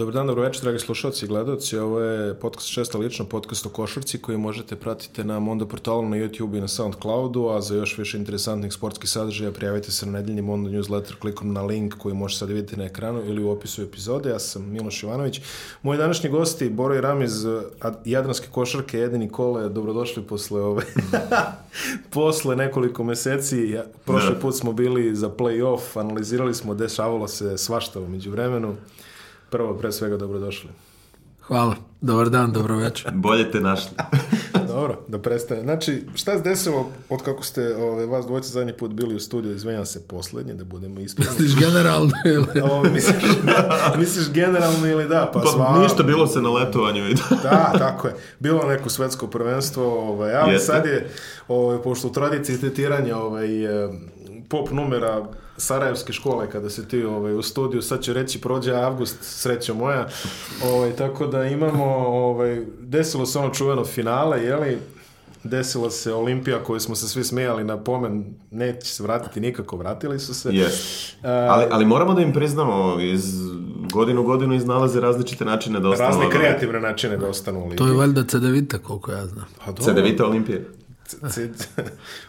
Dobar dan, dobro večer, dragi slušalci i gledalci. Ovo je podcast šesta lično, podcast o košarci koji možete pratiti na Mondo portalu na YouTube i na Soundcloudu, a za još više interesantnih sportskih sadržaja prijavite se na nedeljni Mondo newsletter klikom na link koji možete sad vidjeti na ekranu ili u opisu epizode. Ja sam Miloš Ivanović. Moji današnji gosti, Boro i iz Jadranske košarke, jedini kole, dobrodošli posle ove... posle nekoliko meseci. Prošli da. put smo bili za play-off, analizirali smo, dešavalo se svašta umeđu vremenu. Prvo, pre svega, dobrodošli. Hvala. Dobar dan, dobro večer. Bolje te našli. Dobro, da prestane. Znači, šta se desilo od kako ste ove, vas dvojica zadnji put bili u studiju, izvenjam se poslednje, da budemo ispravni. Misliš generalno ili? O, misliš, da, misliš generalno ili da, pa, pa sva... Ništa bilo se na letovanju i da. da, tako je. Bilo neko svetsko prvenstvo, ovaj, ali Jeste. sad je, ovaj, pošto u tradiciji tetiranja ovaj, pop numera sarajevske škole kada se ti ovaj, u studiju, sad će reći prođe avgust, sreća moja. Ovaj, tako da imamo, ovaj, desilo se ono čuveno finale, je li desila se Olimpija koju smo se svi smejali na pomen, neće se vratiti nikako, vratili su se. Yes. Ali, ali moramo da im priznamo, iz godinu godinu iznalaze različite načine da ostanu. Razne kreativne načine da ostanu u Olimpiji. To je valjda CDVita koliko ja znam. Pa, CDVita Olimpije.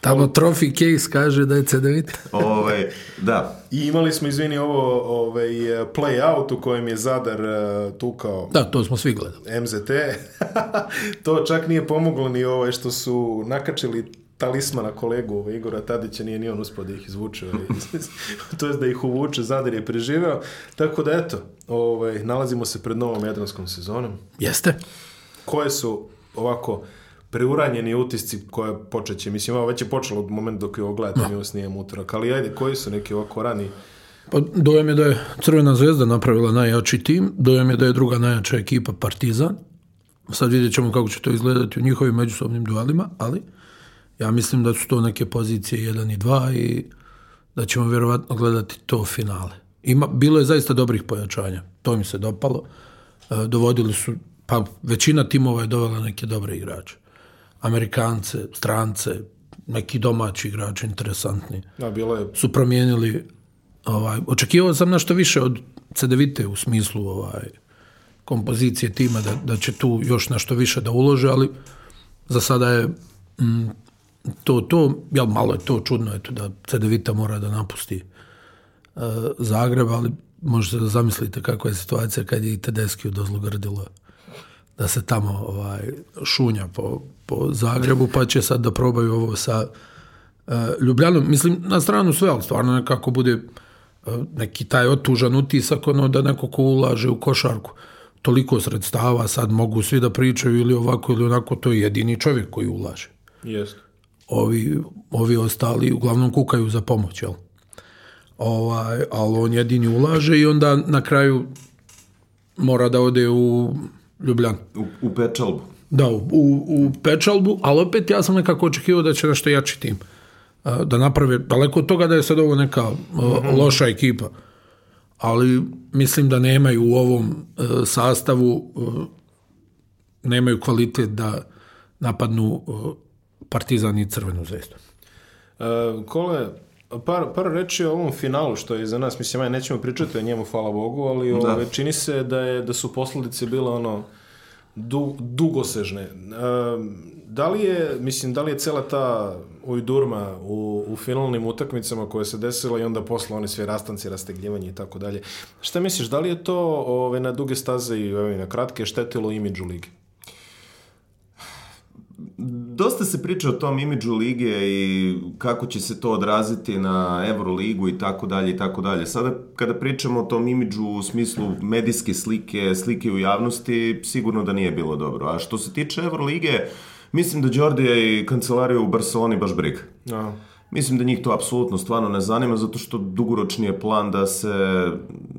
Tamo Trophy Case kaže da je cedevita. ovaj, da. I imali smo, izvini, ovo ovaj, play out u kojem je Zadar uh, tukao. Da, to smo svi gledali. MZT. to čak nije pomoglo ni ovaj što su nakačili talismana kolegu ovaj, Igora Tadića nije ni on uspio da ih izvuče. to je da ih uvuče, Zadar je preživeo. Tako da eto, ovaj, nalazimo se pred novom jadranskom sezonom. Jeste. Koje su ovako preuranjeni utisci koje počeće. Mislim, ovo već je počelo od momenta dok je ogledam i da. ovo snijem utorak. Ali ajde, koji su neki ovako rani? Pa dojam je da je Crvena zvezda napravila najjači tim, dojam je da je druga najjača ekipa Partizan. Sad vidjet ćemo kako će to izgledati u njihovim međusobnim dualima, ali ja mislim da su to neke pozicije 1 i 2 i da ćemo vjerovatno gledati to finale. Ima, bilo je zaista dobrih pojačanja, to mi se dopalo. E, dovodili su, pa većina timova je dovela neke dobre igrače. Amerikance, strance, neki domaći igrači interesantni. Da, bilo je... Su promijenili, ovaj, očekivao sam nešto više od CDVite u smislu ovaj, kompozicije tima, da, da će tu još nešto više da ulože, ali za sada je mm, to, to, jel malo je to čudno, eto, da CDVita mora da napusti e, Zagreb, ali možete da zamislite kakva je situacija kad je i Tedeski odozlogrdilo da se tamo ovaj, šunja po, po Zagrebu, pa će sad da probaju ovo sa uh, Ljubljanom. Mislim, na stranu sve, ali stvarno nekako bude e, neki taj otužan utisak, ono da neko ko ulaže u košarku toliko sredstava, sad mogu svi da pričaju ili ovako ili onako, to je jedini čovjek koji ulaže. Jeste. Ovi, ovi ostali uglavnom kukaju za pomoć, jel? Ovaj, ali on jedini ulaže i onda na kraju mora da ode u Ljubljan. U, u Pečalbu. Da, u, u Pečalbu, ali opet ja sam nekako očekivao da će nešto jači tim. E, da naprave, daleko od toga da je sad ovo neka e, mhm. loša ekipa. Ali mislim da nemaju u ovom e, sastavu nemaju kvalitet da napadnu Partizan i Crvenu zvezdu. E, Kole, Par, par reči o ovom finalu što je za nas, mislim, aj nećemo pričati o njemu, hvala Bogu, ali da. ove, ovaj, čini se da, je, da su posledice bile ono, du, dugosežne. E, da li je, mislim, da li je cela ta ujdurma u, u finalnim utakmicama koja se desila i onda posle oni sve rastanci, rastegljivanje i tako dalje. Šta misliš, da li je to ove, ovaj, na duge staze i ove, na kratke štetilo imidžu ligi? dosta se priča o tom imidžu lige i kako će se to odraziti na Euroligu i tako dalje i tako dalje. Sada kada pričamo o tom imidžu u smislu medijske slike, slike u javnosti, sigurno da nije bilo dobro. A što se tiče Eurolige, mislim da Đordija i kancelariju u Barceloni baš briga. Ja. Da. Mislim da njih to apsolutno stvarno ne zanima, zato što dugoročni je plan da se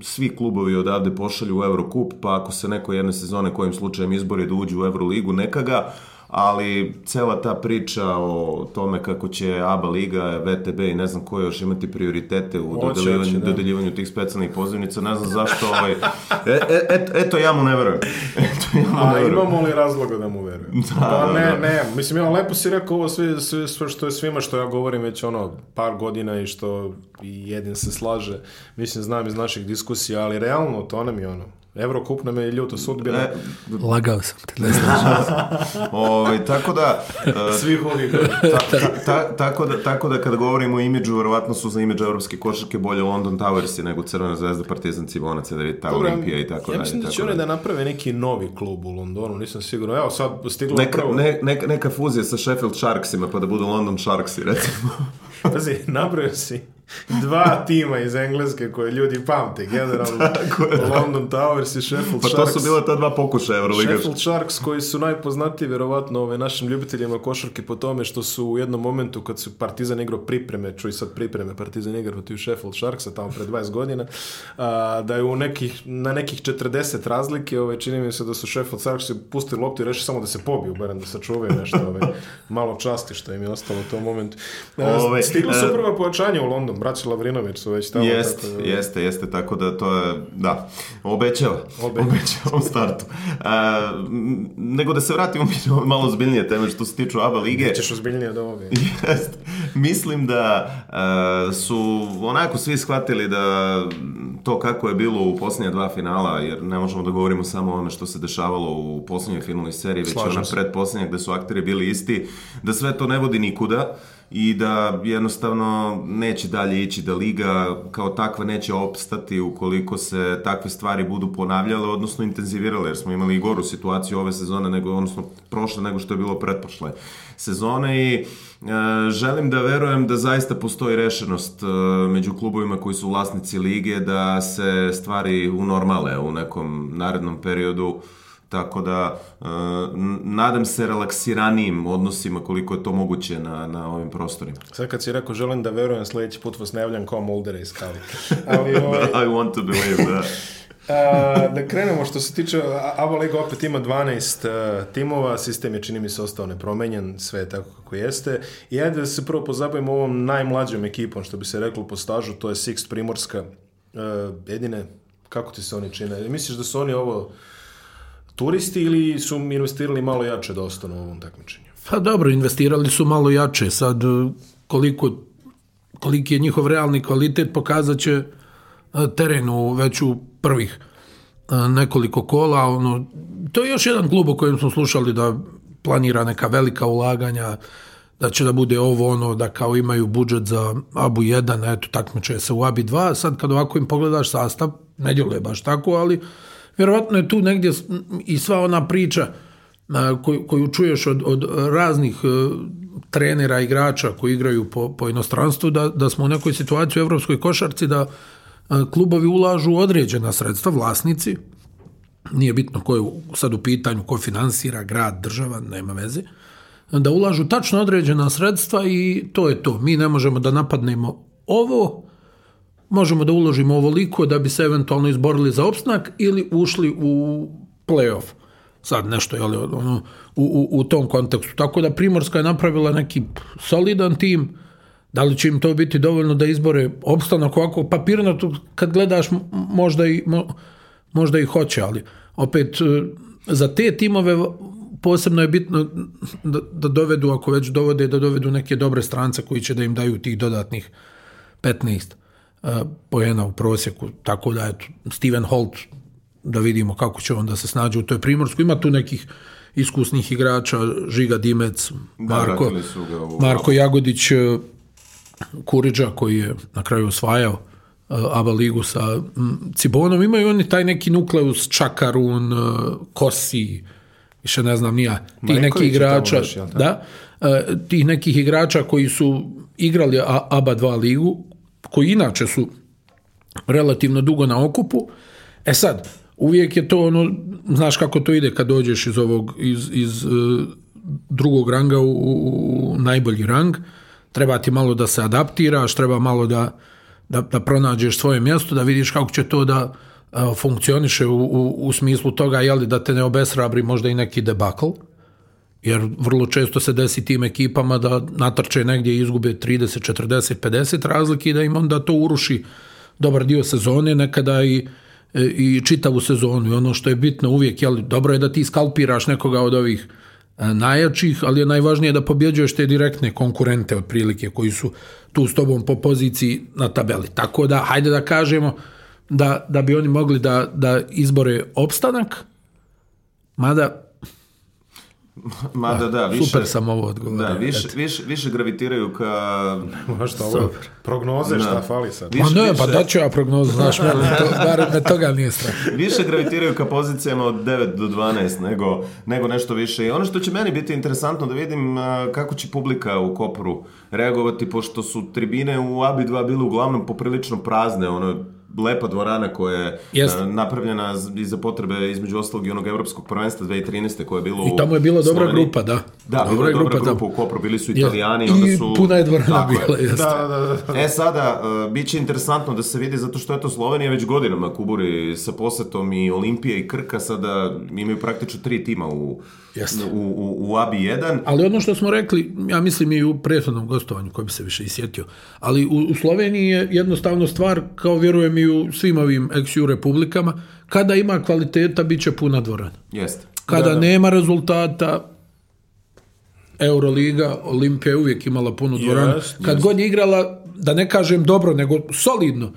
svi klubovi odavde pošalju u Eurocup, pa ako se neko jedne sezone kojim slučajem izbori da uđu u Euroligu, neka ga, ali cela ta priča o tome kako će ABA Liga, VTB i ne znam ko još imati prioritete u oće, dodeljivanju, da. dodeljivanju tih specijalnih pozivnica, ne znam zašto ovaj... E, e, eto, eto, ja mu ne verujem. Eto, ja mu ne verujem. imamo li razloga da mu verujem? Da, da pa da, ne, da. ne, mislim, ja, lepo si rekao ovo sve, sve, sve što je svima što ja govorim već ono par godina i što i jedin se slaže, mislim, znam iz naših diskusija, ali realno to nam je ono, Eurokup nam je ljuto sudbina. E, Lagao sam te, ne znaš. Ove, ovaj, tako da... E, Svih ovih. Ta, ta, ta, tako, da, tako da kada govorimo o imidžu, verovatno su za imidž evropske košarke bolje London Towersi nego Crvena zvezda, Partizan Cibona, CDV, ta Olimpija i tako dalje. Ja mislim da će one da. da naprave neki novi klub u Londonu, nisam siguran. Evo sad stiglo neka, upravo... Ne, neka, neka fuzija sa Sheffield Sharksima pa da budu London Sharksi, recimo. Pazi, nabrojao si dva tima iz Engleske koje ljudi pamte generalno. Da. London Towers i Sheffield pa Sharks. Pa to su bila ta dva pokuša Euroligaš. Sheffield Sharks koji su najpoznatiji vjerovatno ove, našim ljubiteljima košarke po tome što su u jednom momentu kad su Partizan igrao pripreme, čuj sad pripreme, Partizan igrao protiv Sheffield Sharksa tamo pre 20 godina, a, da je u nekih, na nekih 40 razlike, ove, čini mi se da su Sheffield Sharks pustili loptu i reši samo da se pobiju, barem da sačuvaju nešto ove, malo časti što im je ostalo u tom momentu. A, e, ove, stiglo su e, prva pojačanja u London, braća Lavrinović su već tamo. Jeste, tako... jeste, jeste, tako da to je, da, obećava, obećava, obećava u startu. A, e, nego da se vratimo malo zbiljnije teme što se tiču ABA lige. Nećeš ozbiljnije od ovoga. Jeste. Mislim da a, e, su onako svi shvatili da to kako je bilo u posljednja dva finala, jer ne možemo da govorimo samo o onome što se dešavalo u posljednjoj finalnoj seriji, već Slažem ona predposljednja gde su akteri bili isti, da sve to ne vodi nikuda i da jednostavno neće dalje ići da liga kao takva neće opstati ukoliko se takve stvari budu ponavljale, odnosno intenzivirale, jer smo imali i goru situaciju ove sezone, nego, odnosno prošle nego što je bilo pretpošle sezone i e, želim da verujem da zaista postoji rešenost e, među klubovima koji su vlasnici lige da se stvari unormale u nekom narednom periodu Tako da, e, nadam se relaksiranijim odnosima koliko je to moguće na, na ovim prostorima. Sad kad si rekao želim da verujem sledeći put vas ne javljam kao Muldera iz Kali. Da, Ali, ovaj... I want to believe, da. A, da krenemo što se tiče Avo Liga opet ima 12 uh, e, timova, sistem je čini mi se ostao nepromenjen, sve je tako kako jeste i ajde da se prvo pozabavimo ovom najmlađom ekipom što bi se reklo po stažu, to je Sixth Primorska uh, e, jedine, kako ti se oni čine? Misliš da su oni ovo turisti ili su investirali malo jače dosta da na ovom takmičenju? Pa dobro, investirali su malo jače. Sad e, koliko, koliki je njihov realni kvalitet pokazat će e, terenu već u prvih e, nekoliko kola. Ono, to je još jedan klub o kojem smo slušali da planira neka velika ulaganja, da će da bude ovo ono, da kao imaju budžet za ABU 1, eto takmiče se u ABI 2, sad kad ovako im pogledaš sastav, ne djeluje baš tako, ali uh, Verovatno je tu negdje i sva ona priča koju, koju čuješ od, od raznih e, trenera, igrača koji igraju po, po inostranstvu, da, da smo u nekoj situaciji u evropskoj košarci da e, klubovi ulažu određena sredstva, vlasnici, nije bitno ko je sad u pitanju, ko finansira, grad, država, nema veze, da ulažu tačno određena sredstva i to je to. Mi ne možemo da napadnemo ovo, možemo da uložimo ovoliko da bi se eventualno izborili za opstanak ili ušli u playoff. Sad nešto, jel, ono, u, u, u tom kontekstu. Tako da Primorska je napravila neki solidan tim, Da li će im to biti dovoljno da izbore opstanak ovako tu kad gledaš možda i mo, možda i hoće, ali opet e, za te timove posebno je bitno da, da dovedu ako već dovode da dovedu neke dobre strance koji će da im daju tih dodatnih 15. E, poena u proseku, tako da eto, Steven Holt, da vidimo kako će on da se snađe u toj Primorskoj, ima tu nekih iskusnih igrača, Žiga Dimec, Marko, da, Marko Jagodić, e, Kuriđa koji je na kraju osvajao e, ABA ligu sa Cibonom, imaju oni taj neki nukleus Čakarun, Kosi, više ne znam nija, ti neki igrača, veš, da, da tih nekih igrača koji su igrali ABA 2 ligu, koji inače su relativno dugo na okupu. E sad, uvijek je to ono, znaš kako to ide kad dođeš iz ovog, iz, iz e, drugog ranga u, u najbolji rang, treba ti malo da se adaptiraš, treba malo da, da, da pronađeš svoje mjesto, da vidiš kako će to da e, funkcioniše u, u, u smislu toga, jeli, da te ne obesrabri možda i neki debakl jer vrlo često se desi tim ekipama da natrče negdje izgube 30, 40, 50 razlike i da im onda to uruši dobar dio sezone, nekada i i čitavu sezonu i ono što je bitno uvijek, jel, dobro je da ti skalpiraš nekoga od ovih e, najjačih, ali je najvažnije da pobjeđuješ te direktne konkurente otprilike koji su tu s tobom po poziciji na tabeli. Tako da, hajde da kažemo da, da bi oni mogli da, da izbore opstanak, mada Ma da, da, više... Super sam ovo odgovorio. Da, više, više, više gravitiraju ka... Možda ovo Super. prognoze šta da. fali sad. Više, Ma ne, pa više... pa daću ja prognozu, znaš, me, to, bar me toga nije strah. više gravitiraju ka pozicijama od 9 do 12 nego, nego nešto više. I ono što će meni biti interesantno da vidim kako će publika u Kopru reagovati, pošto su tribine u Abi 2 bile uglavnom poprilično prazne, ono lepa dvorana koja je Jest. Eh, napravljena i za potrebe između ostalog i onog evropskog prvenstva 2013. koje je bilo I tamo je bila dobra grupa, da. Da, dobra, je dobra grupa, grupa u Kopru, bili su italijani. Yes. I onda su, puna je dvorana bila, je. Da, da, da. E sada, uh, bit će interesantno da se vidi zato što eto Slovenija već godinama kuburi sa posetom i Olimpije i Krka sada imaju praktično tri tima u Jeste. U, u, u ABI 1. Ali ono što smo rekli, ja mislim i u prethodnom gostovanju, ko bi se više isjetio, ali u, u Sloveniji je jednostavno stvar, kao vjerujem i u svim ovim ex republikama, kada ima kvaliteta, bit će puna dvorana. Jeste. Kada da, da. nema rezultata, Euroliga, Olimpija je uvijek imala punu dvoranu. Kad yes. god je igrala, da ne kažem dobro, nego solidno,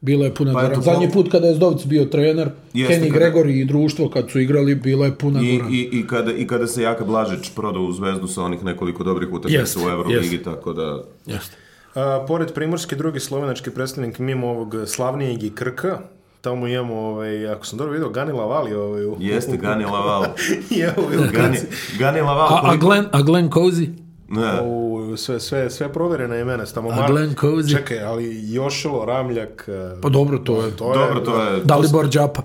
Bilo je puna pa dvorana. Zadnji put kada je Zdovic bio trener, Kenny Gregory i društvo kad su igrali, bilo je puna i, dvorana. I, i, kada, I kada se Jaka Blažić prodao u Zvezdu sa onih nekoliko dobrih utakmica u Euroligi, tako da... Jeste. A, pored Primorske, drugi slovenački predstavnik mimo ovog slavnijeg i Krka, tamo imamo, ovaj, ako sam dobro vidio, Gani Laval ovaj... U... Jeste, Gani Laval. je ovaj, Gani, Gani Laval. A, a, Glenn, a Glenn Cozy? Ne. U, sve, sve, sve proverena imena. Tamo A Glenn Cozy. Čekaj, ali Jošilo, Ramljak... E, pa dobro, to je. To je dobro, to je. Dalibor Đapa.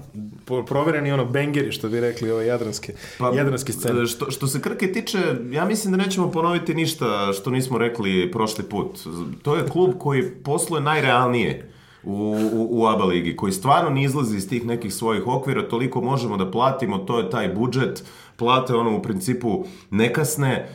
Provereni ono bengeri, što bi rekli, ove jadranske, pa, jadranske scene. E, što, što se Krke tiče, ja mislim da nećemo ponoviti ništa što nismo rekli prošli put. To je klub koji posluje najrealnije u, u, u ABA ligi, koji stvarno ne izlazi iz tih nekih svojih okvira, toliko možemo da platimo, to je taj budžet, plate ono u principu nekasne,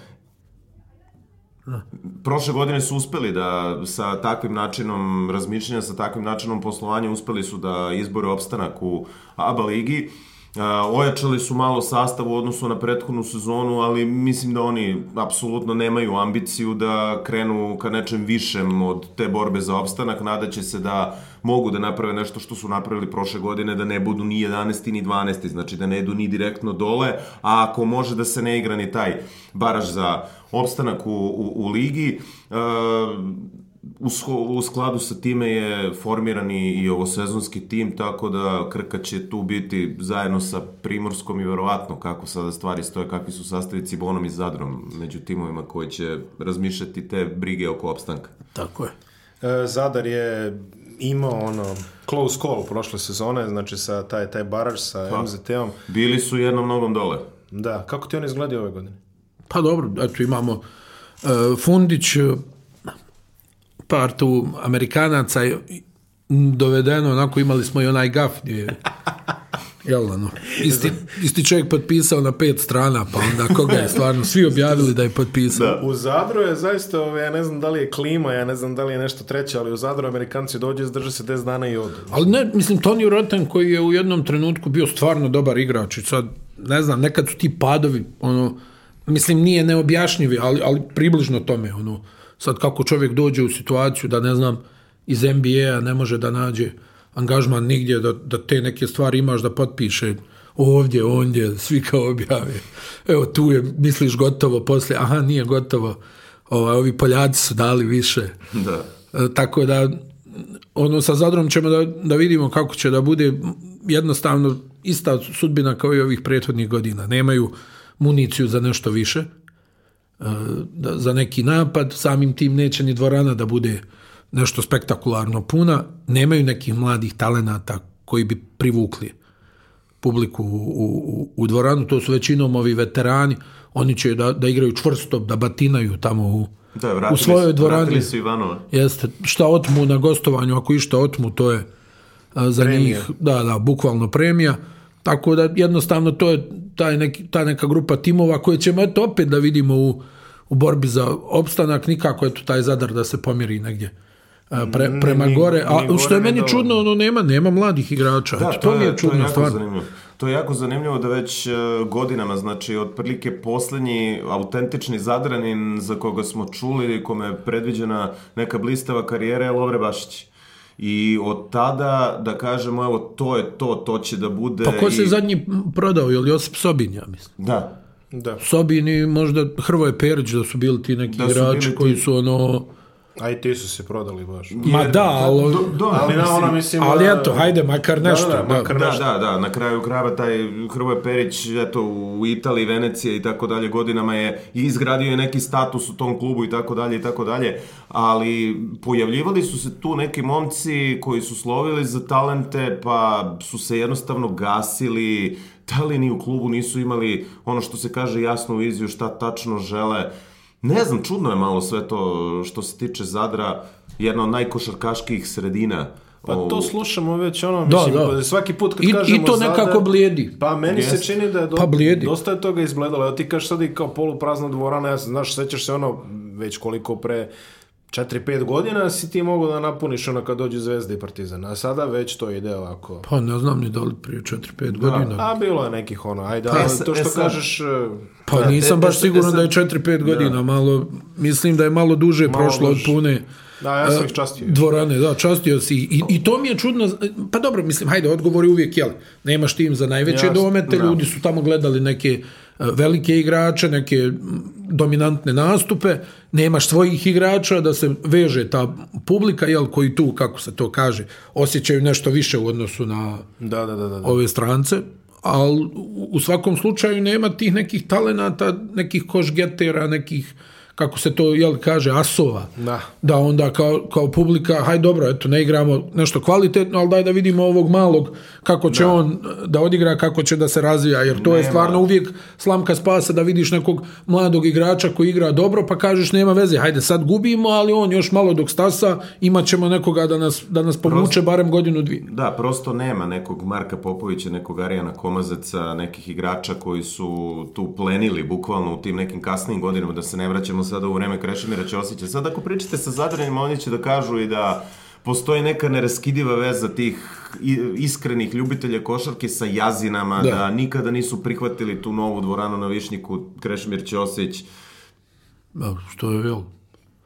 Prošle godine su uspeli da sa takvim načinom razmišljanja, sa takvim načinom poslovanja uspeli su da izbore opstanak u ABA ligi. E, ojačali su malo sastav u odnosu na prethodnu sezonu, ali mislim da oni apsolutno nemaju ambiciju da krenu ka nečem višem od te borbe za opstanak. Nadaće se da mogu da naprave nešto što su napravili prošle godine, da ne budu ni 11. ni 12. Znači da ne idu ni direktno dole, a ako može da se ne igra ni taj baraž za opstanak u, u, u ligi. E, u, u skladu sa time je formiran i, i ovosezonski tim, tako da Krka će tu biti zajedno sa Primorskom i verovatno kako sada stvari stoje, kakvi su sastavi Cibonom i Zadrom među timovima koji će razmišljati te brige oko opstanka. Tako je. E, Zadar je imao ono close call prošle sezone, znači sa taj, taj baraž sa pa, MZT-om. Bili su jednom nogom dole. Da, kako ti on izgledao ove godine? Pa dobro, eto imamo uh, Fundić, par Amerikanaca je dovedeno, onako imali smo i onaj gaf gdje Jel, ono, isti, isti čovjek potpisao na pet strana, pa onda koga je stvarno svi objavili da je potpisao. Da. U Zadru je zaista, ja ne znam da li je klima, ja ne znam da li je nešto treće, ali u Zadru Amerikanci dođe, zdrže se 10 dana i odu. Ali ne, mislim, Tony Rotten koji je u jednom trenutku bio stvarno dobar igrač i sad, ne znam, nekad su ti padovi, ono, mislim nije neobjašnjivi, ali, ali približno tome, ono, sad kako čovjek dođe u situaciju da ne znam, iz NBA-a ne može da nađe angažman nigdje, da, da te neke stvari imaš da potpiše ovdje, ondje, svi kao objave. Evo tu je, misliš gotovo, posle, aha, nije gotovo, ovaj, ovi Poljaci su dali više. Da. E, tako da, ono, sa Zadrom ćemo da, da vidimo kako će da bude jednostavno ista sudbina kao i ovih prethodnih godina. Nemaju municiju za nešto više, e, da, za neki napad, samim tim neće ni dvorana da bude nešto spektakularno puna, nemaju nekih mladih talenata koji bi privukli publiku u, u, u dvoranu, to su većinom ovi veterani, oni će da, da igraju čvrsto, da batinaju tamo u, da, u svojoj dvorani. Vratili su Ivanova. Jeste, šta otmu na gostovanju, ako išta otmu, to je za premija. njih, da, da, bukvalno premija. Tako da jednostavno to je taj neki, ta neka grupa timova koje ćemo eto opet da vidimo u, u borbi za opstanak, nikako je tu taj zadar da se pomiri negdje. E, pre, prema ni, gore, a ni što je meni dovoljno. čudno, ono nema, nema mladih igrača. Da, eto, to, mi je čudno to stvar. To je jako zanimljivo da već e, godinama, znači otprilike poslednji autentični zadranin za koga smo čuli, kome je predviđena neka blistava karijera je Lovre Bašić i od tada da kažemo evo to je to, to će da bude... Pa ko se i... zadnji prodao, je li Josip Sobin, ja mislim? Da. Da. Sobin i možda Hrvoje Perić da su bili ti neki da igrači ti... koji su ono A i ti su se prodali baš. Ma da, ali... Do, do, ali, da, ona, mislim, ali eto, hajde, makar da, nešto. Da, da, da, makar da, nešto. da, da na kraju krava taj Hrvoje Perić, eto, u Italiji, Venecije i tako dalje, godinama je izgradio je neki status u tom klubu i tako dalje i tako dalje, ali pojavljivali su se tu neki momci koji su slovili za talente, pa su se jednostavno gasili, da li ni u klubu nisu imali ono što se kaže jasno u izviju šta tačno žele, Ne znam, čudno je malo sve to što se tiče Zadra, jedna od najkošarkaških sredina. Pa to slušamo već ono, da, mislim, da. Pa svaki put kad I, kažemo I to nekako zadar, blijedi. Pa meni yes. se čini da je pa do, pa blijedi. dosta je toga izbledalo. Ja ti kažeš sad i kao poluprazna dvorana, ja, znaš, sećaš se ono, već koliko pre 4-5 godina si ti mogu da napuniš ono kad dođe Zvezda i Partizan, a sada već to ide ovako. Pa ne znam ni da li prije 4-5 da, godina. Da, A bilo je nekih ono, ajde, pa, ali e to e što kažeš... E, pa da, nisam baš siguran da je 4-5 da. godina, malo, mislim da je malo duže malo prošlo od pune... Da, ja sam ih častio. Dvorane, da, častio si. I, I to mi je čudno, pa dobro, mislim, hajde, odgovor je uvijek, jel, nemaš tim za najveće Jasne, dome, da. ljudi su tamo gledali neke velike igrače, neke dominantne nastupe, nemaš svojih igrača da se veže ta publika, jel, koji tu, kako se to kaže, osjećaju nešto više u odnosu na da, da, da, da. da. ove strance, ali u svakom slučaju nema tih nekih talenata, nekih košgetera, nekih kako se to jel kaže asova da, da onda kao, kao publika haj dobro eto ne igramo nešto kvalitetno ali daj da vidimo ovog malog kako će da. on da odigra kako će da se razvija jer to nema. je stvarno uvijek slamka spasa da vidiš nekog mladog igrača koji igra dobro pa kažeš nema veze hajde sad gubimo ali on još malo dok stasa imaćemo nekoga da nas, da nas pomuče prosto, barem godinu dvije da prosto nema nekog Marka Popovića nekog Arijana Komazeca nekih igrača koji su tu plenili bukvalno u tim nekim kasnim godinama da se ne vraćamo sada u vreme Krešimira Ćosića. Sad ako pričate sa Zadranima, oni će da kažu i da postoji neka neraskidiva veza tih iskrenih ljubitelja košarke sa jazinama, da, da nikada nisu prihvatili tu novu dvoranu na Višnjiku Krešimir Ćosić. Da, što je bilo?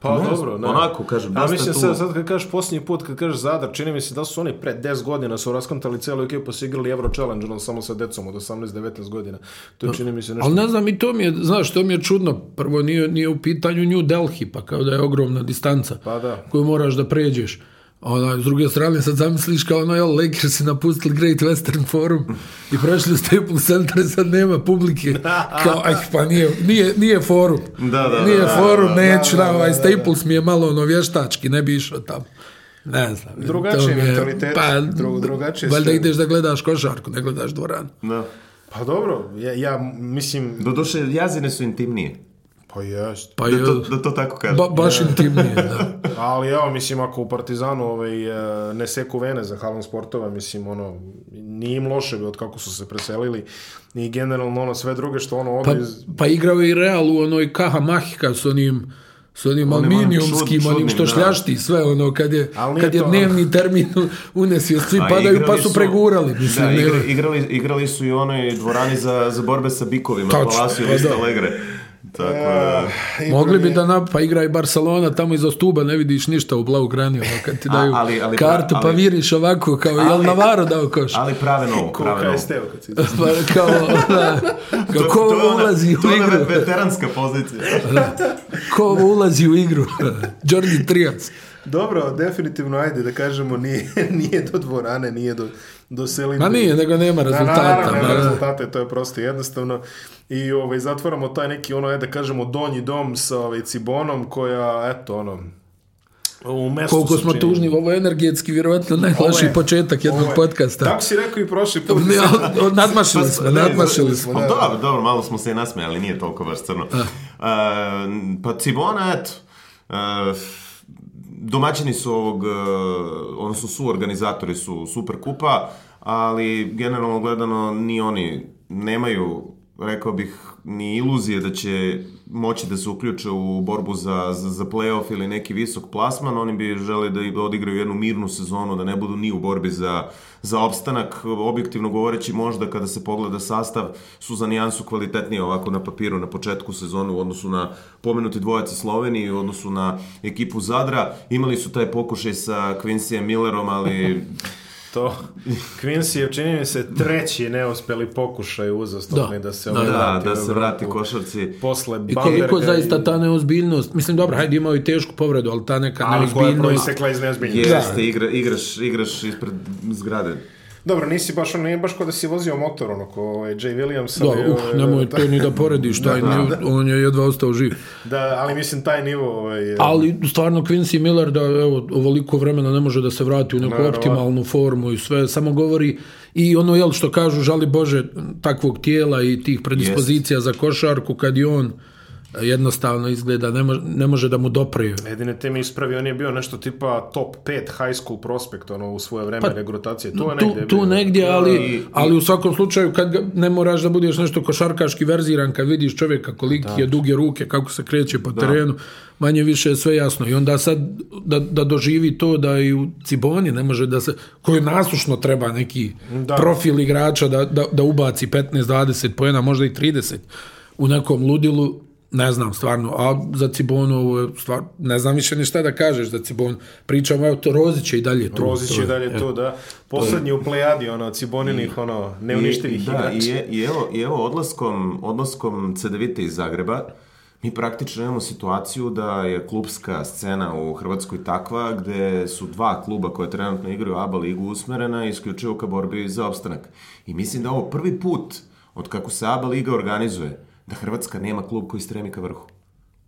Pa ne, dobro, ne. Onako, kažem, dosta ja mislim, tu... sad, sad kad kažeš posljednji put, kad kažeš Zadar, čini mi se da su oni pre 10 godina su raskantali celu ekipu, su igrali Euro Challenge, ono samo sa decom od 18-19 godina. To no, čini mi se nešto... Ali ne znam, i to mi je, znaš, to mi je čudno. Prvo, nije, nije u pitanju New Delhi, pa kao da je ogromna distanca pa da. koju moraš da pređeš. Ona, s druge strane, sad zamisliš kao ono, jel, Lakers si napustili Great Western Forum i prošli u Staples Center i sad nema publike. Kao, aj, pa nije, nije, nije forum. Da, da, da nije da, da, forum, da, neću, da, da ovaj Staples mi je malo ono vještački, ne bi išao tamo. Ne znam. Drugačiji mentalitet. Pa, dru, drugačije valjda ideš da gledaš košarku, ne gledaš dvoranu. Da. Pa dobro, ja, ja mislim... Doduše, jazine su intimnije. Pa jest. Pa da, to, da to tako kažem. Ba, baš yeah. intimnije, da. Ali evo, mislim, ako u Partizanu ovaj, e, ne seku vene za halom sportova, mislim, ono, nije im loše od kako su se preselili i generalno ono sve druge što ono ovde... Pa, pa igrao je i Real u onoj Kaha Mahika s onim s onim Onim aluminijumskim, onim, onim što da. šljašti sve ono, kad je, kad je to, dnevni termin unesio, svi a, padaju pa su, su pregurali. Da, mislim, da, igrali, igrali, igrali su i one dvorani za, za borbe sa bikovima, Tačno, Palacio pa i da. Alegre. Tako da... E, Mogli bi da nap, pa igra i Barcelona, tamo iza stuba ne vidiš ništa u blau grani, ono, kad ti daju a, ali, ali, kartu, pa ali, pa viriš ovako, kao ali, jel Navaro dao koš? Ali prave novo, prave novo. Steo kad si pa, kao, da, kao, ko to ulazi u igru? To je veteranska pozicija. da, ko ulazi u igru? Jordi Trias. Dobro, definitivno, ajde da kažemo, nije, nije do dvorane, nije do do selidbe. Ma nije, nego nema da, da, rezultata. Da, naravno, nema da, rezultata, to je prosto jednostavno. I ovaj, zatvoramo taj neki, ono, da kažemo, donji dom sa ovaj, Cibonom, koja, eto, ono, u mestu Koliko smo čini. tužni, ovo je energetski vjerovatno najloši je, početak jednog je. podcasta. Tako si rekao i prošli put. Ne, od, nadmašili smo, nadmašili pa smo. Da, dobro, dobro, malo smo se i nasmijali, nije toliko baš crno. Ah. Uh, pa Cibona, eto, uh, domaćini su ovog, e, odnosno su organizatori su Superkupa, ali generalno gledano ni oni nemaju rekao bih, ni iluzije da će moći da se uključe u borbu za, za, za playoff ili neki visok plasman, oni bi žele da odigraju jednu mirnu sezonu, da ne budu ni u borbi za, za opstanak. Objektivno govoreći, možda kada se pogleda sastav, su za nijansu kvalitetniji ovako na papiru na početku sezonu u odnosu na pomenuti dvojac iz Slovenije, u odnosu na ekipu Zadra. Imali su taj pokušaj sa Quincyjem Millerom, ali To Quincy je čini mi se treći neuspeli pokušaj uzastopni da, da se da, da, da se vrati košarci posle I koliko zaista ta neozbiljnost. Mislim dobro, hajde imao i tešku povredu, ali ta neka neozbiljnost. Ali koja je iz neozbiljnosti. Da. Jeste, igra, igraš, igraš ispred zgrade. Dobro, nisi baš, ono, nije baš kao da si vozio motor, ono, ko ovaj, Jay Williams. Da, ali, uh, ovaj, nemoj ovaj, to ni da porediš, taj da, da. nivo, da. on je jedva ostao živ. Da, ali mislim taj nivo... Ovaj, ali stvarno Quincy Miller da evo, ovoliko vremena ne može da se vrati u neku Naravno. optimalnu formu i sve, samo govori i ono jel što kažu, žali Bože, takvog tijela i tih predispozicija yes. za košarku kad je on jednostavno izgleda, ne može, ne može da mu doprije. Jedine te mi ispravi, on je bio nešto tipa top 5 high school prospect ono, u svoje vreme pa, regrutacije. To je tu, negdje tu bilo. negdje, ali, ali u svakom slučaju kad ne moraš da budeš nešto košarkaški verziran, kad vidiš čovjeka koliki da. je duge ruke, kako se kreće po da. terenu, manje više je sve jasno. I onda sad da, da doživi to da i u Ciboni ne može da se, koji nasušno treba neki da. profil igrača da, da, da ubaci 15, 20 pojena, možda i 30 u nekom ludilu, ne znam stvarno, a za Cibonu stvar, ne znam više ni šta da kažeš za Cibon. Pričamo, evo to Rozić je i dalje tu. Rozić je i dalje tu, da. Poslednji u plejadi, ono, Ciboninih, ono, neuništivih da, igrača. I, i, evo, I evo odlaskom, odlaskom CDVite iz Zagreba, mi praktično imamo situaciju da je klubska scena u Hrvatskoj takva gde su dva kluba koje trenutno igraju ABA ligu usmerena isključivo ka borbi za opstanak. I mislim da ovo prvi put od kako se ABA liga organizuje, da Hrvatska nema klub koji stremi ka vrhu.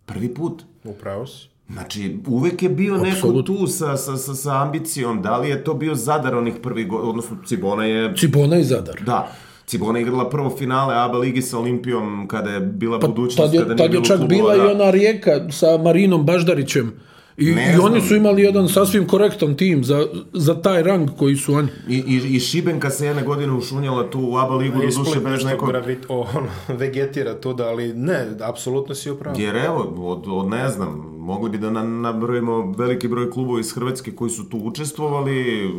Prvi put. Upravo si. Znači, uvek je bio Absolut. neko tu sa, sa, sa, sa ambicijom, da li je to bio Zadar onih prvih godina, odnosno Cibona je... Cibona i Zadar. Da. Cibona igrala prvo finale ABA ligi sa Olimpijom kada je bila pa, budućnost, je, kada nije tad je bilo čak bila da... i ona rijeka sa Marinom Baždarićem I, i oni su imali jedan sasvim korektan tim za, za taj rang koji su oni. I, i, i Šibenka se jedne godine ušunjala tu u ABA ligu do duše bez nekog... Gravit, on vegetira to da, ali ne, apsolutno si upravo. Jer evo, od, od ne znam, Mogli bi da na, nabrojimo veliki broj klubova iz Hrvatske koji su tu učestvovali,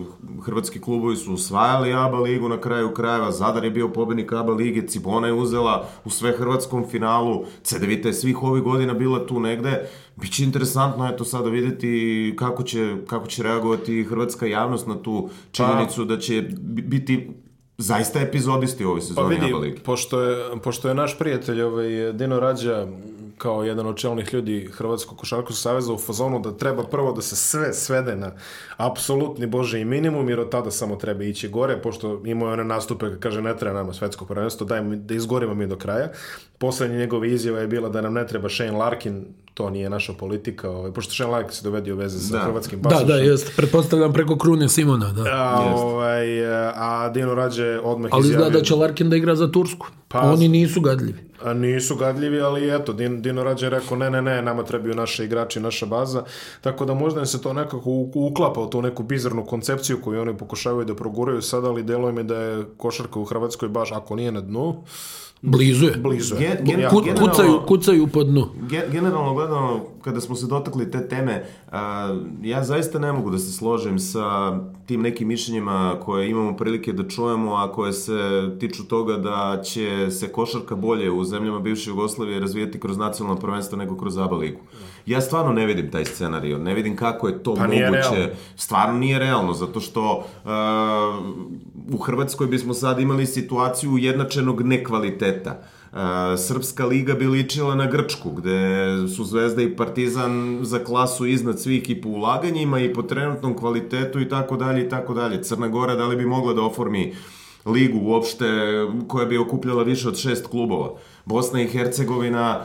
hrvatski klubovi su osvajali ABA ligu na kraju krajeva, Zadar je bio pobednik ABA lige, Cibona je uzela u sve hrvatskom finalu, CDVita je svih ovih godina bila tu negde. Biće interesantno eto sada da videti kako će, kako će reagovati hrvatska javnost na tu činjenicu pa, da će biti zaista epizodisti ove sezone pa vidi, Pošto je, pošto je naš prijatelj ovaj, Dino Rađa kao jedan od čelnih ljudi Hrvatskog košarkaškog saveza u fazonu da treba prvo da se sve svede na apsolutni bože i minimum jer od tada samo treba ići gore pošto imao je one nastupe kaže ne treba nama svetsko prvenstvo daj da izgorimo mi do kraja. Poslednja njegove izjava je bila da nam ne treba Shane Larkin to nije naša politika, ovaj, pošto Shane Larkin se dovedi u veze sa da. hrvatskim pasošem. Da, da, jest, pretpostavljam preko Krune Simona. Da. A, ovaj, a Dino Rađe odmah Ali izjavio. izgleda da će Larkin da igra za Tursku. Pa, Oni nisu gadljivi. A nisu gadljivi, ali eto, Din, Dino Rađe je rekao ne, ne, ne, nama trebaju naše igrači, naša baza, tako da možda im se to nekako uklapa u tu neku bizarnu koncepciju koju oni pokušavaju da proguraju sada, ali deluje mi da je košarka u Hrvatskoj baš, ako nije na dnu, Blizu je. Blizu je. Gen, gen, Kut, kucaju, kucaju po dnu. Gen, generalno gledano, kada smo se dotakli te teme, a, ja zaista ne mogu da se složim sa tim nekim mišljenjima koje imamo prilike da čujemo, a koje se tiču toga da će se košarka bolje u zemljama bivše Jugoslavije razvijati kroz nacionalno prvenstvo nego kroz ABA ligu. Mm. Ja stvarno ne vidim taj scenarij, ne vidim kako je to pa moguće. Nije stvarno nije realno, zato što uh, u Hrvatskoj bismo sad imali situaciju ujednačenog nekvaliteta. E, Srpska liga bi ličila na Grčku, gde su Zvezda i Partizan za klasu iznad svih i po ulaganjima i po trenutnom kvalitetu i tako dalje i tako dalje. Crna Gora da li bi mogla da oformi ligu uopšte koja bi okupljala više od šest klubova. Bosna i Hercegovina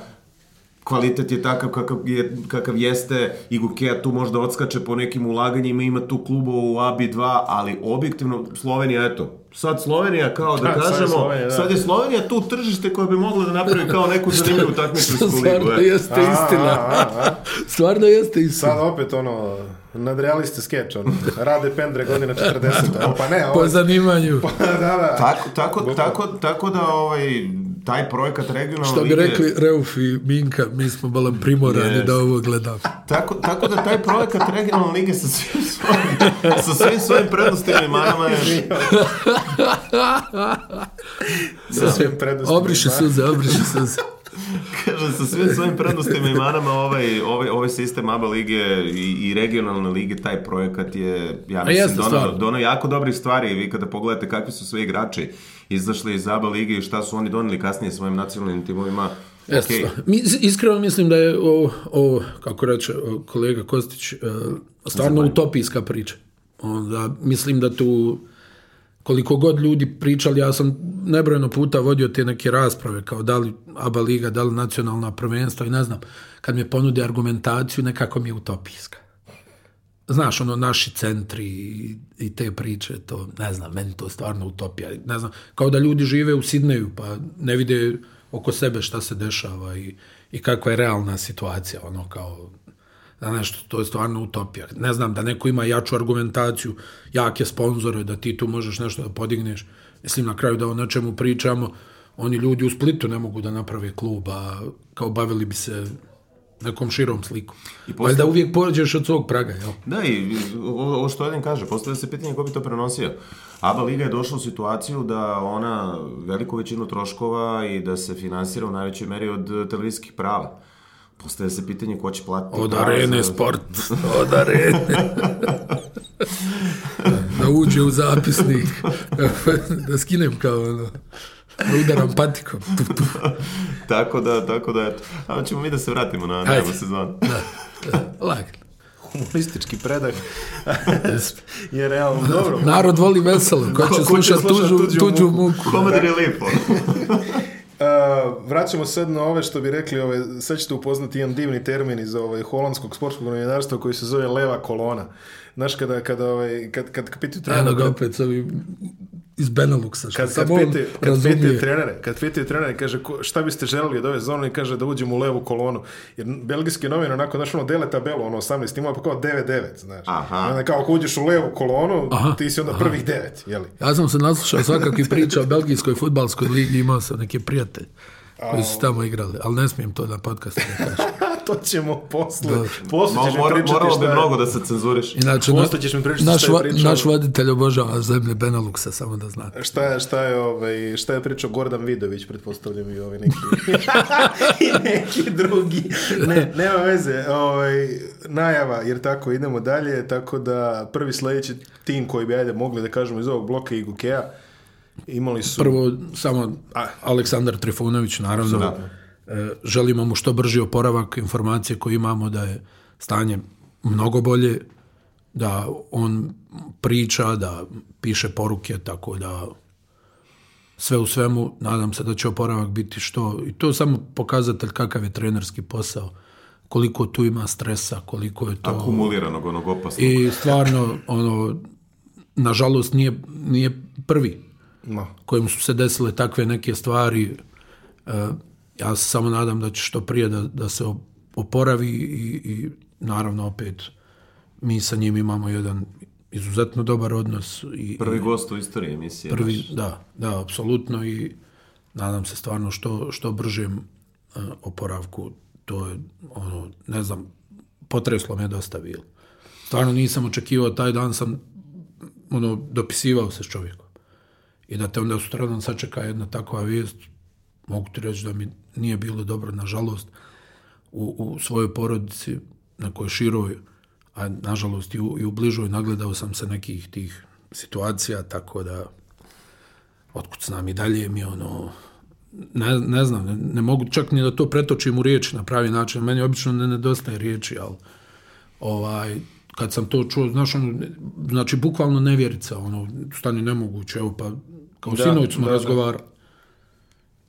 kvalitet je takav kakav, je, kakav jeste i Gukea tu možda odskače po nekim ulaganjima, ima tu klubu u AB2, ali objektivno Slovenija, eto, sad Slovenija kao da, kažemo, sad je Slovenija, da. sad je Slovenija tu tržište koje bi moglo da napravi kao neku zanimljivu takmičarsku ligu. Stvarno je. jeste istina. stvarno jeste istina. Sad opet ono, nadrealiste skeč, ono, rade pendre godina 40. O, pa ne, ovo... Po ovaj- zanimanju. Pa, da, da. Tako, tako, tako, tako da ovaj, taj projekat regionalne lige... Što bi lige... rekli Reuf i Minka, mi smo balam primorani yes. da ovo gledamo. Tako, tako da taj projekat regionalne lige sa svim svojim, sa svim svojim prednostima i manama je... sa svim prednostima Obriši suze, obriši suze. Kaže, sa svim svojim prednostima i manama ovaj, ovaj, ovaj sistem ABA lige i, i regionalne lige, taj projekat je, ja mislim, donao, donao jako dobrih stvari. i Vi kada pogledate kakvi su sve igrači, izašli iz ABA ligi i šta su oni doneli kasnije svojim nacionalnim timovima. Okay. Da. Mi, iskreno mislim da je ovo, ovo kako reče kolega Kostić, e, stvarno Zabajem. utopijska priča. Onda, mislim da tu koliko god ljudi pričali, ja sam nebrojeno puta vodio te neke rasprave kao da li ABA liga, da li nacionalna prvenstva i ne znam, kad mi ponude argumentaciju nekako mi je utopijska znaš, ono, naši centri i te priče, to, ne znam, meni to stvarno utopija. Ne znam, kao da ljudi žive u Sidneju, pa ne vide oko sebe šta se dešava i, i kakva je realna situacija, ono, kao, da nešto, to je stvarno utopija. Ne znam, da neko ima jaču argumentaciju, jake sponzore, da ti tu možeš nešto da podigneš. Mislim, na kraju da o nečemu pričamo, oni ljudi u Splitu ne mogu da naprave klub, a kao bavili bi se nekom širom sliku. I postoji... Valjda uvijek pođeš od svog praga, jel? Da, i ovo što jedan kaže, postavlja se pitanje ko bi to prenosio. ABA Liga je došla u situaciju da ona veliku većinu troškova i da se finansira u najvećoj meri od televizijskih prava. Postaje se pitanje ko će platiti... Od arene za... sport, od arene. da uđe u zapisnik, da skinem kao ono. Udarom patikom. tako da, tako da, eto. A ćemo mi da se vratimo na najbolju sezonu. da, da, lagno humoristički predah. je realno dobro. Narod voli veselo, ko će slušati tuđu, tuđu, tuđu muku. Komedar je lijepo. Uh, vraćamo sad na ove što bi rekli, ove, sad ćete upoznati jedan divni termin iz ovaj, holandskog sportskog novinarstva koji se zove leva kolona. Znaš, kada, kada, ovaj, kad, kad, kad pitaju... Eno ga opet s iz Beneluxa. Što kad, kad, pete, kad pete trenere, kad pete trenere, kaže ko, šta biste želeli od ove zone i kaže da uđemo u levu kolonu. Jer belgijski novin onako, znaš, ono, dele tabelu, ono, 18 ima, pa kao 9-9, znaš. Aha. Onda kao ako uđeš u levu kolonu, aha, ti si onda aha. prvih 9, jeli? Ja sam se naslušao svakakvih priča o belgijskoj futbalskoj ligi, imao sam neke prijatelje koji su tamo igrali, ali ne smijem to na podcastu da kažem. to ćemo posle. Da. Posle ćeš mi pričati moralo šta je. bi mnogo da se cenzuriš. Inače, posle ćeš mi pričati naš, šta je pričao. Naš voditelj obožava zemlje Beneluksa, samo da znate. Šta je, šta je, ovaj, šta je pričao Gordan Vidović, pretpostavljam i ovaj neki, i neki drugi. Ne, nema veze. Ovaj, najava, jer tako idemo dalje, tako da prvi sledeći tim koji bi ajde mogli da kažemo iz ovog bloka i Gukea, imali su... Prvo, samo A. Aleksandar Trifunović, naravno. Da želimo mu što brži oporavak informacije koje imamo da je stanje mnogo bolje, da on priča, da piše poruke, tako da sve u svemu, nadam se da će oporavak biti što, i to je samo pokazatelj kakav je trenerski posao, koliko tu ima stresa, koliko je to... Akumuliranog onog opasnog. I stvarno, ono, nažalost, nije, nije prvi no. kojim su se desile takve neke stvari, e, ja se samo nadam da će što prije da, da se oporavi i, i naravno opet mi sa njim imamo jedan izuzetno dobar odnos. I, prvi gost u istoriji emisije. Prvi, naš. da, da, apsolutno i nadam se stvarno što, što bržem uh, oporavku. To je, ono, ne znam, potreslo me dosta bilo. Stvarno nisam očekivao, taj dan sam ono, dopisivao se s čovjekom. I da te onda sutradan sačeka jedna takva vijest, mogu ti reći da mi nije bilo dobro, nažalost, u, u svojoj porodici, na kojoj široj, a nažalost i u, i u bližoj, nagledao sam se nekih tih situacija, tako da otkud znam i dalje mi ono, ne, ne znam, ne, ne mogu čak ni da to pretočim u riječi na pravi način, meni obično ne nedostaje riječi, ali ovaj, kad sam to čuo, znaš, ono, znači bukvalno nevjerica, ono, stani nemoguće, evo pa, kao da, sinoć smo da, da. razgovarali.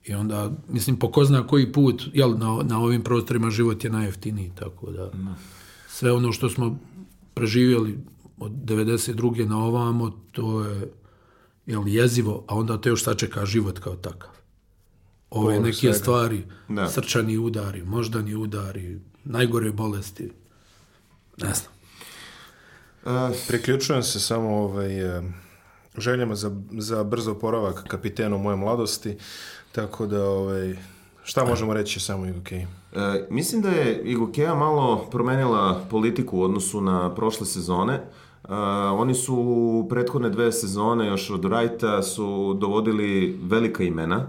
I onda, mislim, po ko zna koji put, jel, na, na ovim prostorima život je najjeftiniji, tako da, da. sve ono što smo preživjeli od 92. na ovamo, to je jel, jezivo, a onda te još sačeka život kao takav. Ove Ovo neke svega. stvari, da. srčani udari, moždani udari, najgore bolesti, ne znam. Eh, priključujem se samo ovaj, eh, željama za, za brzo oporavak kapitenu moje mladosti. Tako da, ovaj, šta možemo reći samo Igokeji? E, mislim da je Igokeja malo promenila politiku u odnosu na prošle sezone. Uh, oni su u prethodne dve sezone još od Wrighta su dovodili velika imena uh,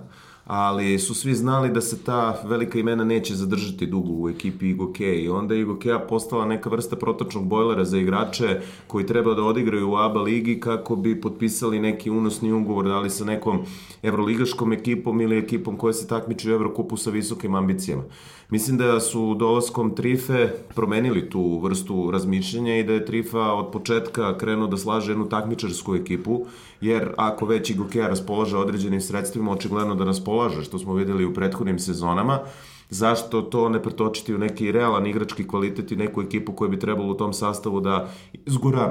ali su svi znali da se ta velika imena neće zadržati dugo u ekipi Igoke i onda je Igokea postala neka vrsta protočnog bojlera za igrače koji treba da odigraju u ABA ligi kako bi potpisali neki unosni ugovor da li sa nekom evroligaškom ekipom ili ekipom koja se takmiči u Evrokupu sa visokim ambicijama. Mislim da su dolaskom Trife promenili tu vrstu razmišljanja i da je Trifa od početka krenuo da slaže jednu takmičarsku ekipu jer ako već i Gokea raspolaže određenim sredstvima, očigledno da raspolaže, što smo videli u prethodnim sezonama, zašto to ne pretočiti u neki realan igrački kvalitet i neku ekipu koja bi trebalo u tom sastavu da izgura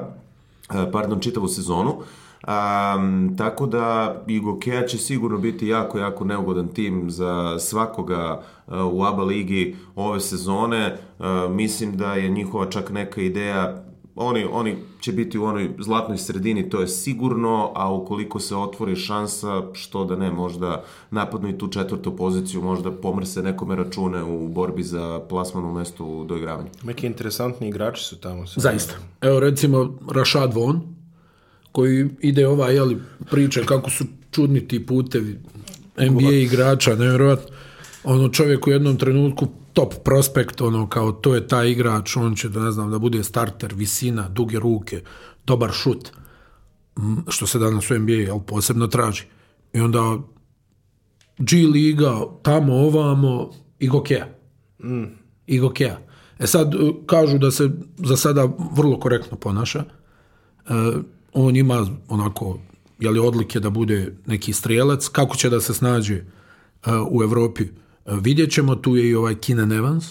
e, pardon, čitavu sezonu. Um, tako da i Gokea će sigurno biti jako, jako neugodan tim za svakoga uh, u ABA ligi ove sezone. Uh, mislim da je njihova čak neka ideja oni, oni će biti u onoj zlatnoj sredini, to je sigurno, a ukoliko se otvori šansa, što da ne, možda napadnu i tu četvrtu poziciju, možda pomrse nekome račune u borbi za plasman u mesto u doigravanju. Neki interesantni igrači su tamo. Sve. Zaista. Evo recimo Rašad Von, koji ide ova jeli, priča kako su čudni ti putevi NBA igrača, nevjerojatno ono čovjek u jednom trenutku top prospekt, ono kao to je taj igrač, on će da ne znam da bude starter, visina, duge ruke, dobar šut, što se danas u NBA jel, posebno traži. I onda G liga, tamo ovamo, i gokeja. Mm. I gokeja. E sad, e, kažu da se za sada vrlo korektno ponaša. E, on ima onako, jeli odlike da bude neki strelac, Kako će da se snađe e, u Evropi, Vidjet ćemo, tu je i ovaj Keenan Evans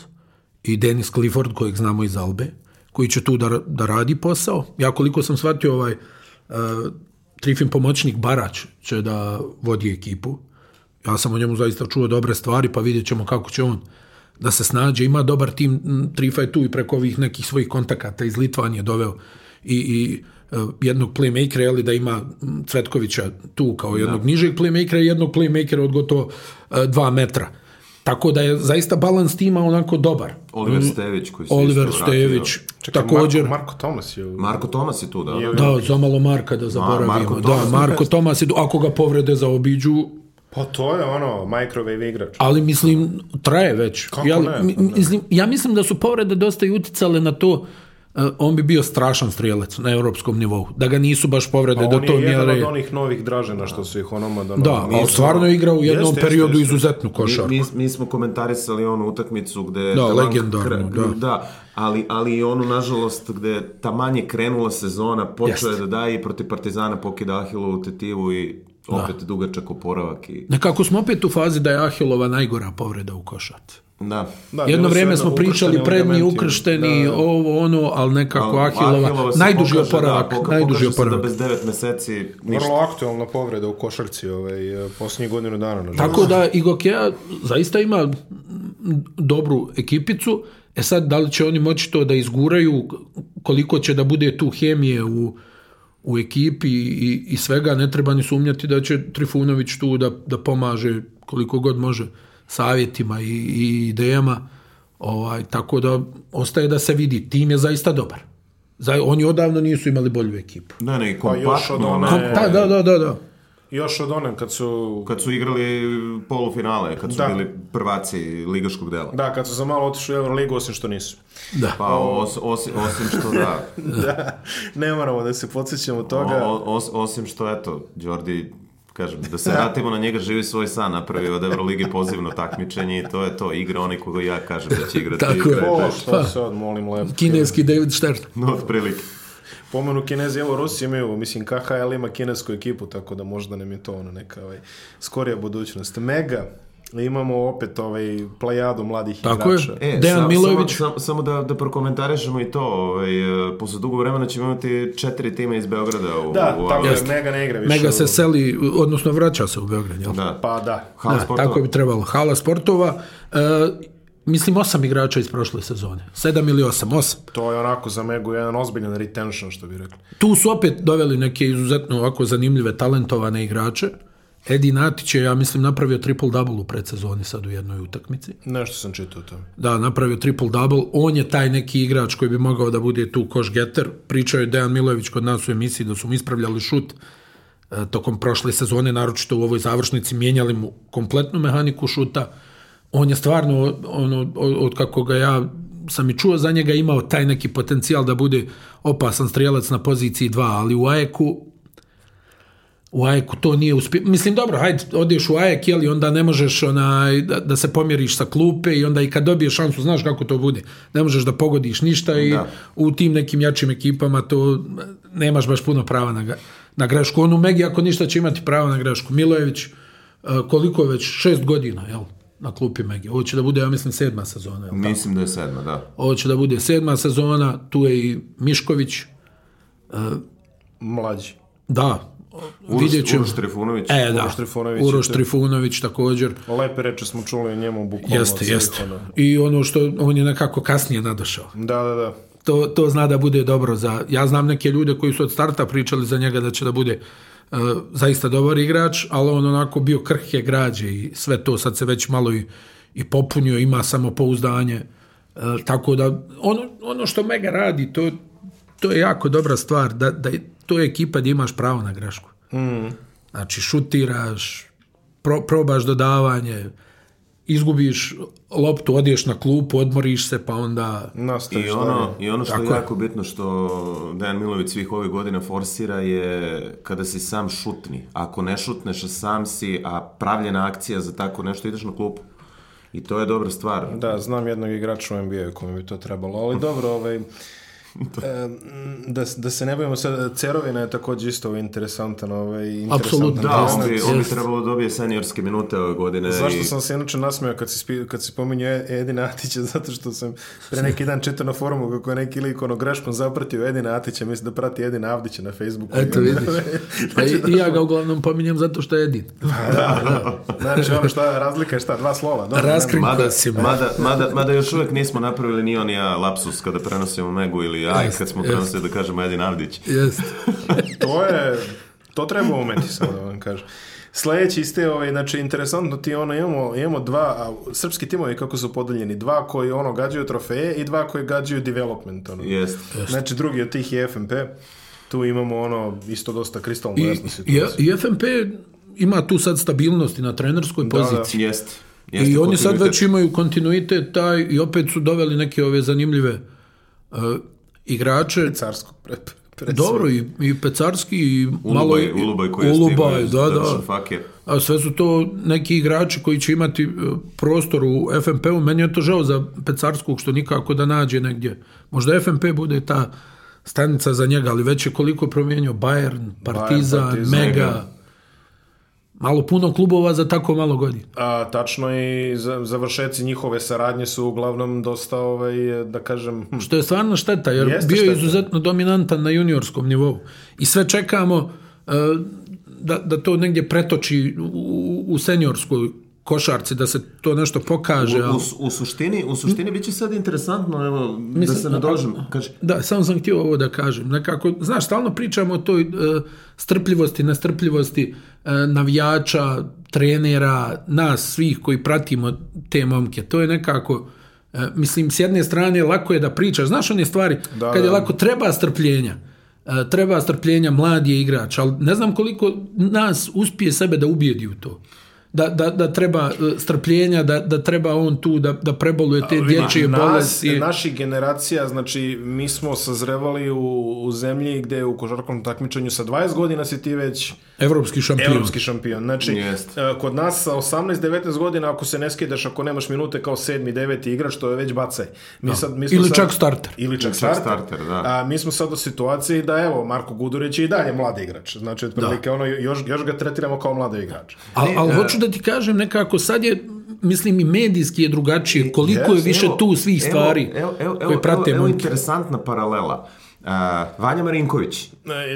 i Dennis Clifford, kojeg znamo iz Albe, koji će tu da, da radi posao. Ja koliko sam shvatio, ovaj uh, eh, Trifin pomoćnik Barać će da vodi ekipu. Ja sam o njemu zaista čuo dobre stvari, pa vidjet ćemo kako će on da se snađe. Ima dobar tim, Trifa je tu i preko ovih nekih svojih kontakata iz Litvanije doveo i, i eh, jednog playmakera, ali da ima Cvetkovića tu kao da. jednog da. nižeg playmakera i jednog playmakera od gotovo eh, dva metra. Tako da je zaista balans tima onako dobar. Oliver mm. Stević koji se Oliver isto Stević, Čekaj, također. Marko, Marko Tomas je... Marko Tomas je tu, da. Da, da, malo Marka da zaboravimo. Ma, Marko da, Marko Tomas je tu. Ako ga povrede za obiđu, pa to je ono, microwave igrač. Ali mislim, traje već. Kako ja, ne? Mislim, ja mislim da su povrede dosta i uticale na to E, on bi bio strašan strijelac na evropskom nivou. Da ga nisu baš povrede pa do da to mjere. On je jedan od onih novih Dražena što su ih onoma da... Da, ali stvarno je igrao u jednom jeste, periodu jeste, izuzetnu košarku. Mi, mi, mi, smo komentarisali onu utakmicu gde... Da, legendarnu, da. da. Ali, ali i onu, nažalost, gde ta manje krenula sezona, počeo je da daje i protiv Partizana pokida Ahilovu tetivu i Da. opet da. dugačak oporavak. I... Nekako smo opet u fazi da je Ahilova najgora povreda u košat. Da. da Jedno vrijeme smo pričali prednji ukršteni, da, da, ovo ono, al nekako da, Ahilova, Ahilova najduži pokaže, da, oporavak. Da, pokaže najduži pokaže oporavak. da bez devet meseci ništa. Vrlo aktualna povreda u košarci ovaj, eh, posljednjih godinu dana. Na Tako da Igokea zaista ima dobru ekipicu. E sad, da li će oni moći to da izguraju, koliko će da bude tu hemije u u ekipi i, i svega, ne treba ni sumnjati da će Trifunović tu da, da pomaže koliko god može savjetima i, i idejama. Ovaj, tako da ostaje da se vidi. Tim je zaista dobar. Za, oni odavno nisu imali bolju ekipu. Da, ne, kompaktno. Pa još od one... Kom, da, da, da, da. Još od onem kad su... Kad su igrali polufinale, kad su da. bili prvaci ligaškog dela. Da, kad su za malo otišli u Euroligu, osim što nisu. Da. Pa os, os, osim što da. da. Ne moramo da se podsjećamo toga. O, os, osim što, eto, Đordi kažem, da se vratimo na njega, živi svoj san, napravi od Euroligi pozivno takmičenje i to je to, igra onaj koga ja kažem da će igrati. Tako je. Ovo pa, što se pa. sad, molim lepo. Kineski David Stern. No, otprilike pomenu Kinezi, evo Rusi imaju, mislim KHL ima kinesku ekipu, tako da možda nam je to ono neka ovaj, skorija budućnost. Mega, imamo opet ovaj plejadu mladih Tako igrača. Tako je. E, Dejan sam, Milojević. Samo, samo da, da prokomentarišemo i to. Ovaj, e, posle dugo vremena ćemo imati četiri tima iz Beograda. U, da, u, tako je, Mega ne igra više. Mega se seli, odnosno vraća se u Beograd. Jel? Da. Pa da. da Hala da, sportova. Tako bi trebalo. Hala sportova. E, Mislim, osam igrača iz prošle sezone. Sedam ili osam, osam. To je onako za Megu jedan ozbiljan retention, što bi rekli. Tu su opet doveli neke izuzetno ovako zanimljive, talentovane igrače. Edi Natić je, ja mislim, napravio triple-double u predsezoni sad u jednoj utakmici. Nešto sam čitao o tome. Da, napravio triple-double. On je taj neki igrač koji bi mogao da bude tu koš geter. Pričao je Dejan Milojević kod nas u emisiji da su mu ispravljali šut e, tokom prošle sezone, naročito u ovoj završnici, mijenjali mu kompletnu mehaniku šuta on je stvarno, ono, od od kako ga ja sam i čuo za njega, imao taj neki potencijal da bude opasan strelac na poziciji 2, ali u Ajeku u Ajeku to nije uspio. Mislim, dobro, hajde, odeš u Ajek, jeli, onda ne možeš onaj, da, da, se pomjeriš sa klupe i onda i kad dobiješ šansu, znaš kako to bude. Ne možeš da pogodiš ništa i da. u tim nekim jačim ekipama to nemaš baš puno prava na, na grešku. On u Megi, ako ništa, će imati pravo na grešku. Milojević, e, koliko je već, šest godina, jel? na klupi Megi. Ovo će da bude, ja mislim, sedma sezona. Je mislim da je sedma, da. Ovo će da bude sedma sezona, tu je i Mišković. Uh, Mlađi. Da, Uroš, vidjet ćemo. Uroš Trifunović. E, da. Uroš Trifunović, Uroš Trifunović također. Lepe reče smo čuli o njemu bukvalno. Jeste, jeste. I ono što on je nekako kasnije nadošao. Da, da, da. To, to zna da bude dobro za... Ja znam neke ljude koji su od starta pričali za njega da će da bude e, zaista dobar igrač, ali on onako bio krhke građe i sve to sad se već malo i, i popunio, ima samo pouzdanje. E, tako da ono, ono što Mega radi, to, to je jako dobra stvar, da, da to je ekipa gdje imaš pravo na grešku. Mm. Znači šutiraš, pro, probaš dodavanje, izgubiš loptu, odiješ na klupu, odmoriš se, pa onda... Nastaviš I ono, I ono što Tako je jako bitno što Dejan Milović svih ovih godina forsira je kada si sam šutni. Ako ne šutneš, sam si, a pravljena akcija za tako nešto, ideš na klupu. I to je dobra stvar. Da, znam jednog igrača u NBA u kojem bi to trebalo, ali dobro, ovaj... da, da, da se ne bavimo sad, Cerovina je također isto interesantan. Ovaj, Apsolutno. Da, on bi, on bi trebalo da dobije seniorske minute ove godine. Zašto i... sam se inače nasmio kad si, kad si pominjao e-, Edina Atića, zato što sam pre neki dan čitao na forumu kako je neki lik ono greškom zapratio Edina Atića, mislim da prati Edina Avdića na Facebooku. Eto vidiš. Pa i, i ja ga uglavnom pominjem zato što je Edin. Pa, da, da. Znači ono šta, razlika je šta, dva slova. Dobro, Raskrinko mada, si. Mada, mada, mada još uvek nismo napravili ni on ja lapsus kada prenosimo Megu ili aj, jest, kad smo krenuli da kažemo Edin Avdić. Jeste. to je, to treba umeti sad da vam kažem. Sledeći iste, ovaj, znači, interesantno ti ono, imamo, imamo dva, a, srpski timovi kako su podeljeni, dva koji ono gađaju trofeje i dva koji gađaju development. Ono. Jest. Znači, drugi od tih je FMP. Tu imamo ono, isto dosta kristalno jasnu situaciju. I, I FMP ima tu sad stabilnosti na trenerskoj da, da. poziciji. Da, jest. Jeste I oni sad već imaju kontinuitet taj i opet su doveli neke ove zanimljive uh, igrače... Carskog pre Dobro, i, i Pecarski, i malo... Ulubaj, Ulubaj koji Ulubaj, da, da. A sve su to neki igrači koji će imati e, prostor u fmp u Meni je to žao za Pecarskog što nikako da nađe negdje. Možda FMP bude ta stanica za njega, ali već je koliko promijenio Bayern, Partizan, Partizan Mega. Da. Malo puno klubova za tako malo godina. A, tačno i završeci njihove saradnje su uglavnom dosta, ovaj, da kažem... Hm. Što je stvarno šteta, jer Jeste bio je izuzetno dominantan na juniorskom nivou. I sve čekamo uh, da, da to negdje pretoči u, u seniorsku košarci da se to nešto pokaže. U, u, u suštini, u suštini m, biće sad interesantno evo, da mislim, da se nadožim. Kaže. Da, samo sam htio ovo da kažem. Nekako, znaš, stalno pričamo o toj e, strpljivosti, nestrpljivosti e, navijača, trenera, nas svih koji pratimo te momke. To je nekako... E, mislim, s jedne strane lako je da pričaš, znaš one stvari, da, kad je da. lako, treba strpljenja e, treba strpljenja, mlad je igrač, ali ne znam koliko nas uspije sebe da ubijedi u to da, da, da treba e, strpljenja, da, da treba on tu da, da preboluje te dječije bolesti. Naši generacija, znači mi smo sazrevali u, u zemlji gdje u košarkom takmičenju sa 20 godina si ti već evropski šampion. Evropski šampion. Znači, Jest. E, kod nas sa 18-19 godina ako se ne skidaš, ako nemaš minute kao 7 9 igrač, to je već bacaj. Mi da. sad, mi smo ili sad, čak starter. Ili čak, čak starter. Da. A, mi smo sad u situaciji da evo, Marko Gudurić je i dalje mladi igrač. Znači, otprilike da. ono, još, još ga tretiramo kao mladi igrač. Ali, ali e, hoću da ti kažem nekako, sad je mislim i medijski je drugačije, koliko je više evo, tu svih stvari evo, evo, evo, koje prate Evo, evo interesantna paralela. Uh, Vanja Marinković, e,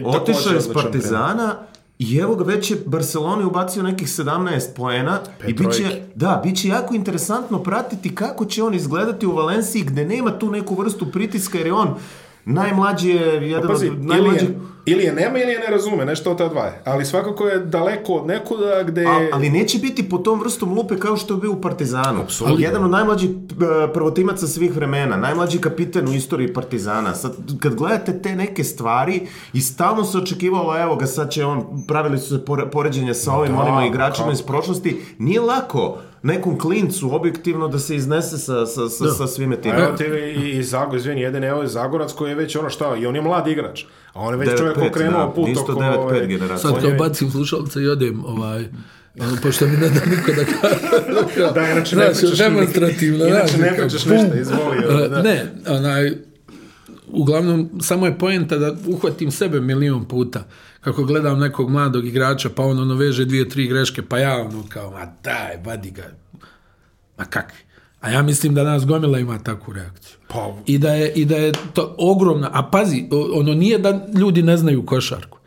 otišao je iz Partizana i evo ga već je Barceloni ubacio nekih 17 poena i biće, da, biće jako interesantno pratiti kako će on izgledati u Valenciji gde nema tu neku vrstu pritiska jer je on Najmlađi je jedan pa pazi, od najmlađi... Ili je, ili je nema ili je ne razume, nešto od ta dva je. Ali svakako je daleko od nekuda gde... A, ali neće biti po tom vrstom lupe kao što je bio u Partizanu. Absolutno. Jedan od najmlađih e, prvotimaca svih vremena, najmlađi kapitan u istoriji Partizana. Sad, kad gledate te neke stvari i stalno se očekivalo, evo ga, sad će on, pravili su se poređenja sa ovim da, onima igračima kao... iz prošlosti, nije lako nekom klincu objektivno da se iznese sa, sa, sa, da. sa svime tim. Evo tebe i, i Zagor, izvini, jedan evo je Zagorac koji je već ono šta, i on je mlad igrač. A on je već 9, čovjek okrenuo da, put isto oko... 9, ovaj, generacija. Sad kao bacim slušalce i odem ovaj... Ono, pošto mi ne da niko da kaže. da, inače ne pričaš. Demonstrativno. Inače ne pričaš ništa, izvoli. Ovaj, da. Ne, onaj, uglavnom, samo je poenta da uhvatim sebe milion puta. Kako gledam nekog mladog igrača, pa on ono veže dvije, tri greške, pa ja ono kao, ma daj, vadi ga. Ma kakvi? A ja mislim da nas gomila ima takvu reakciju. Pa... I, da je, I da je to ogromna, a pazi, ono nije da ljudi ne znaju košarku.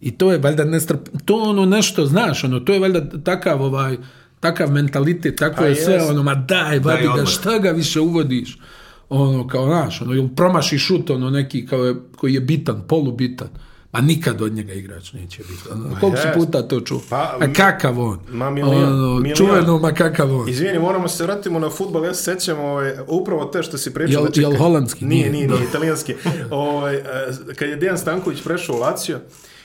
I to je valjda nestrp... To ono nešto, znaš, ono, to je valjda takav ovaj, takav mentalitet, tako pa je jes. sve ono, ma daj, babi ga, šta ga više uvodiš? ono kao naš, ono, ili promaši šut, ono neki kao je, koji je bitan, polubitan. A nikad od njega igrač neće biti. Ono, koliko si puta to čuo? Pa, a kakav on? Ma milijan, Čuveno, ma kakav on? Izvini, moramo se vratimo na futbal. Ja se sećam ove, ovaj, upravo te što si pričao. Jel, čekaj, znači, jel holandski? Nije, nije, nije, italijanski. ove, ovaj, kad je Dejan Stanković prešao u Lazio,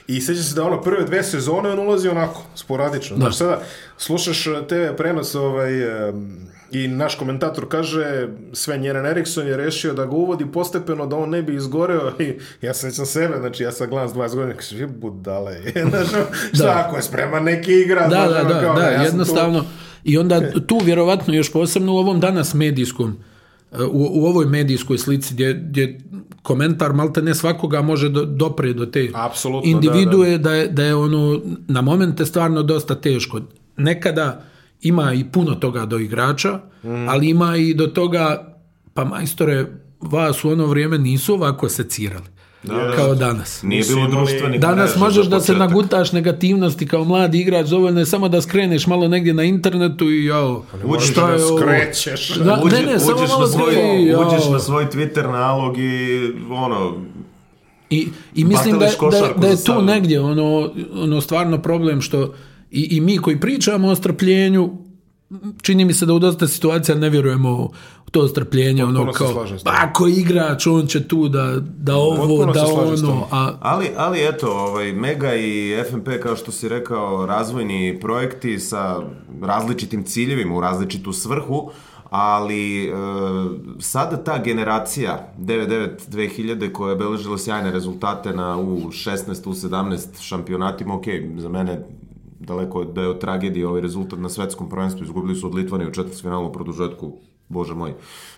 i sećam se da ono prve dve sezone on ulazi onako, sporadično. Da. Znači sada slušaš e, TV prenos ovaj, um, I naš komentator kaže, sve Njeren Eriksson je rešio da ga uvodi postepeno da on ne bi izgoreo i ja se nećam sebe, znači ja sam glas 20 godina, kaže, budale, znači, šta da. ako je spreman neki igra, da, znaš, da, da, kao, da, ja jednostavno, tu... i onda tu vjerovatno još posebno u ovom danas medijskom, eh, u, u ovoj medijskoj slici gdje, gdje komentar malte ne svakoga može do, dopre do te Apsolutno, da, individue da, da. da, je, da je ono na momente stvarno dosta teško. Nekada ima i puno toga do igrača, mm. ali ima i do toga, pa majstore, vas u ono vrijeme nisu ovako secirali. Da, da. kao danas. Nije bilo društveni Danas možeš da se nagutaš negativnosti kao mladi igrač, dovoljno je samo da skreneš malo negdje na internetu i jao, pa što da je skrećeš. Da, Uđe, ne, ne, uđeš, samo na svoj, i, uđeš na svoj Twitter nalog i ono, i, i mislim da, da, da je da tu negdje ono, ono stvarno problem što I, i mi koji pričamo o strpljenju, čini mi se da u dosta situacija ne vjerujemo u to strpljenje, Potpuno ono kao, pa ako igrač, on će tu da, da ovo, Potpuno da ono. A... Ali, ali eto, ovaj, Mega i FMP, kao što si rekao, razvojni projekti sa različitim ciljevima u različitu svrhu, ali e, sada ta generacija 99-2000 koja je beležila sjajne rezultate na U16, U17 šampionatima, ok, za mene daleko da je od tragedije ovaj rezultat na svetskom prvenstvu. Izgubili su od Litvane u četvrtfinalu produžetku bože moj,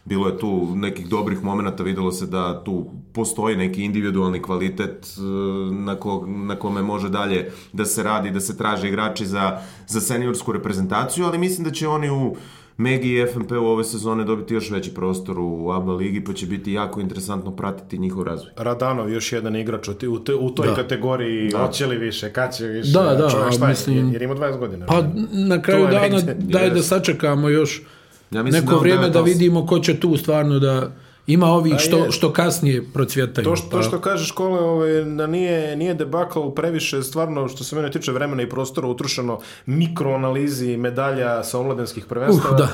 bilo je tu nekih dobrih momenta, videlo se da tu postoji neki individualni kvalitet e, na, ko, na kome može dalje da se radi, da se traže igrači za, za seniorsku reprezentaciju, ali mislim da će oni u Megi i FNP u ove sezone dobiti još veći prostor u ABA ligi, pa će biti jako interesantno pratiti njihov razvoj. Radanov još jedan igrač u, te, u toj da. kategoriji, da. hoće li više, kad će više, da, da, čovjek znači, šta mislim, jer ima 20 godina. Pa na kraju dana daj da sačekamo još ja neko da vrijeme da, da vidimo ko će tu stvarno da Ima ovih što, što kasnije procvjetaju. To što, pa... to što kaže škole, ovaj, da nije, nije debakl previše, stvarno, što se mene tiče vremena i prostora, utrošeno mikroanalizi medalja sa omladenskih prvenstava. Uh, da.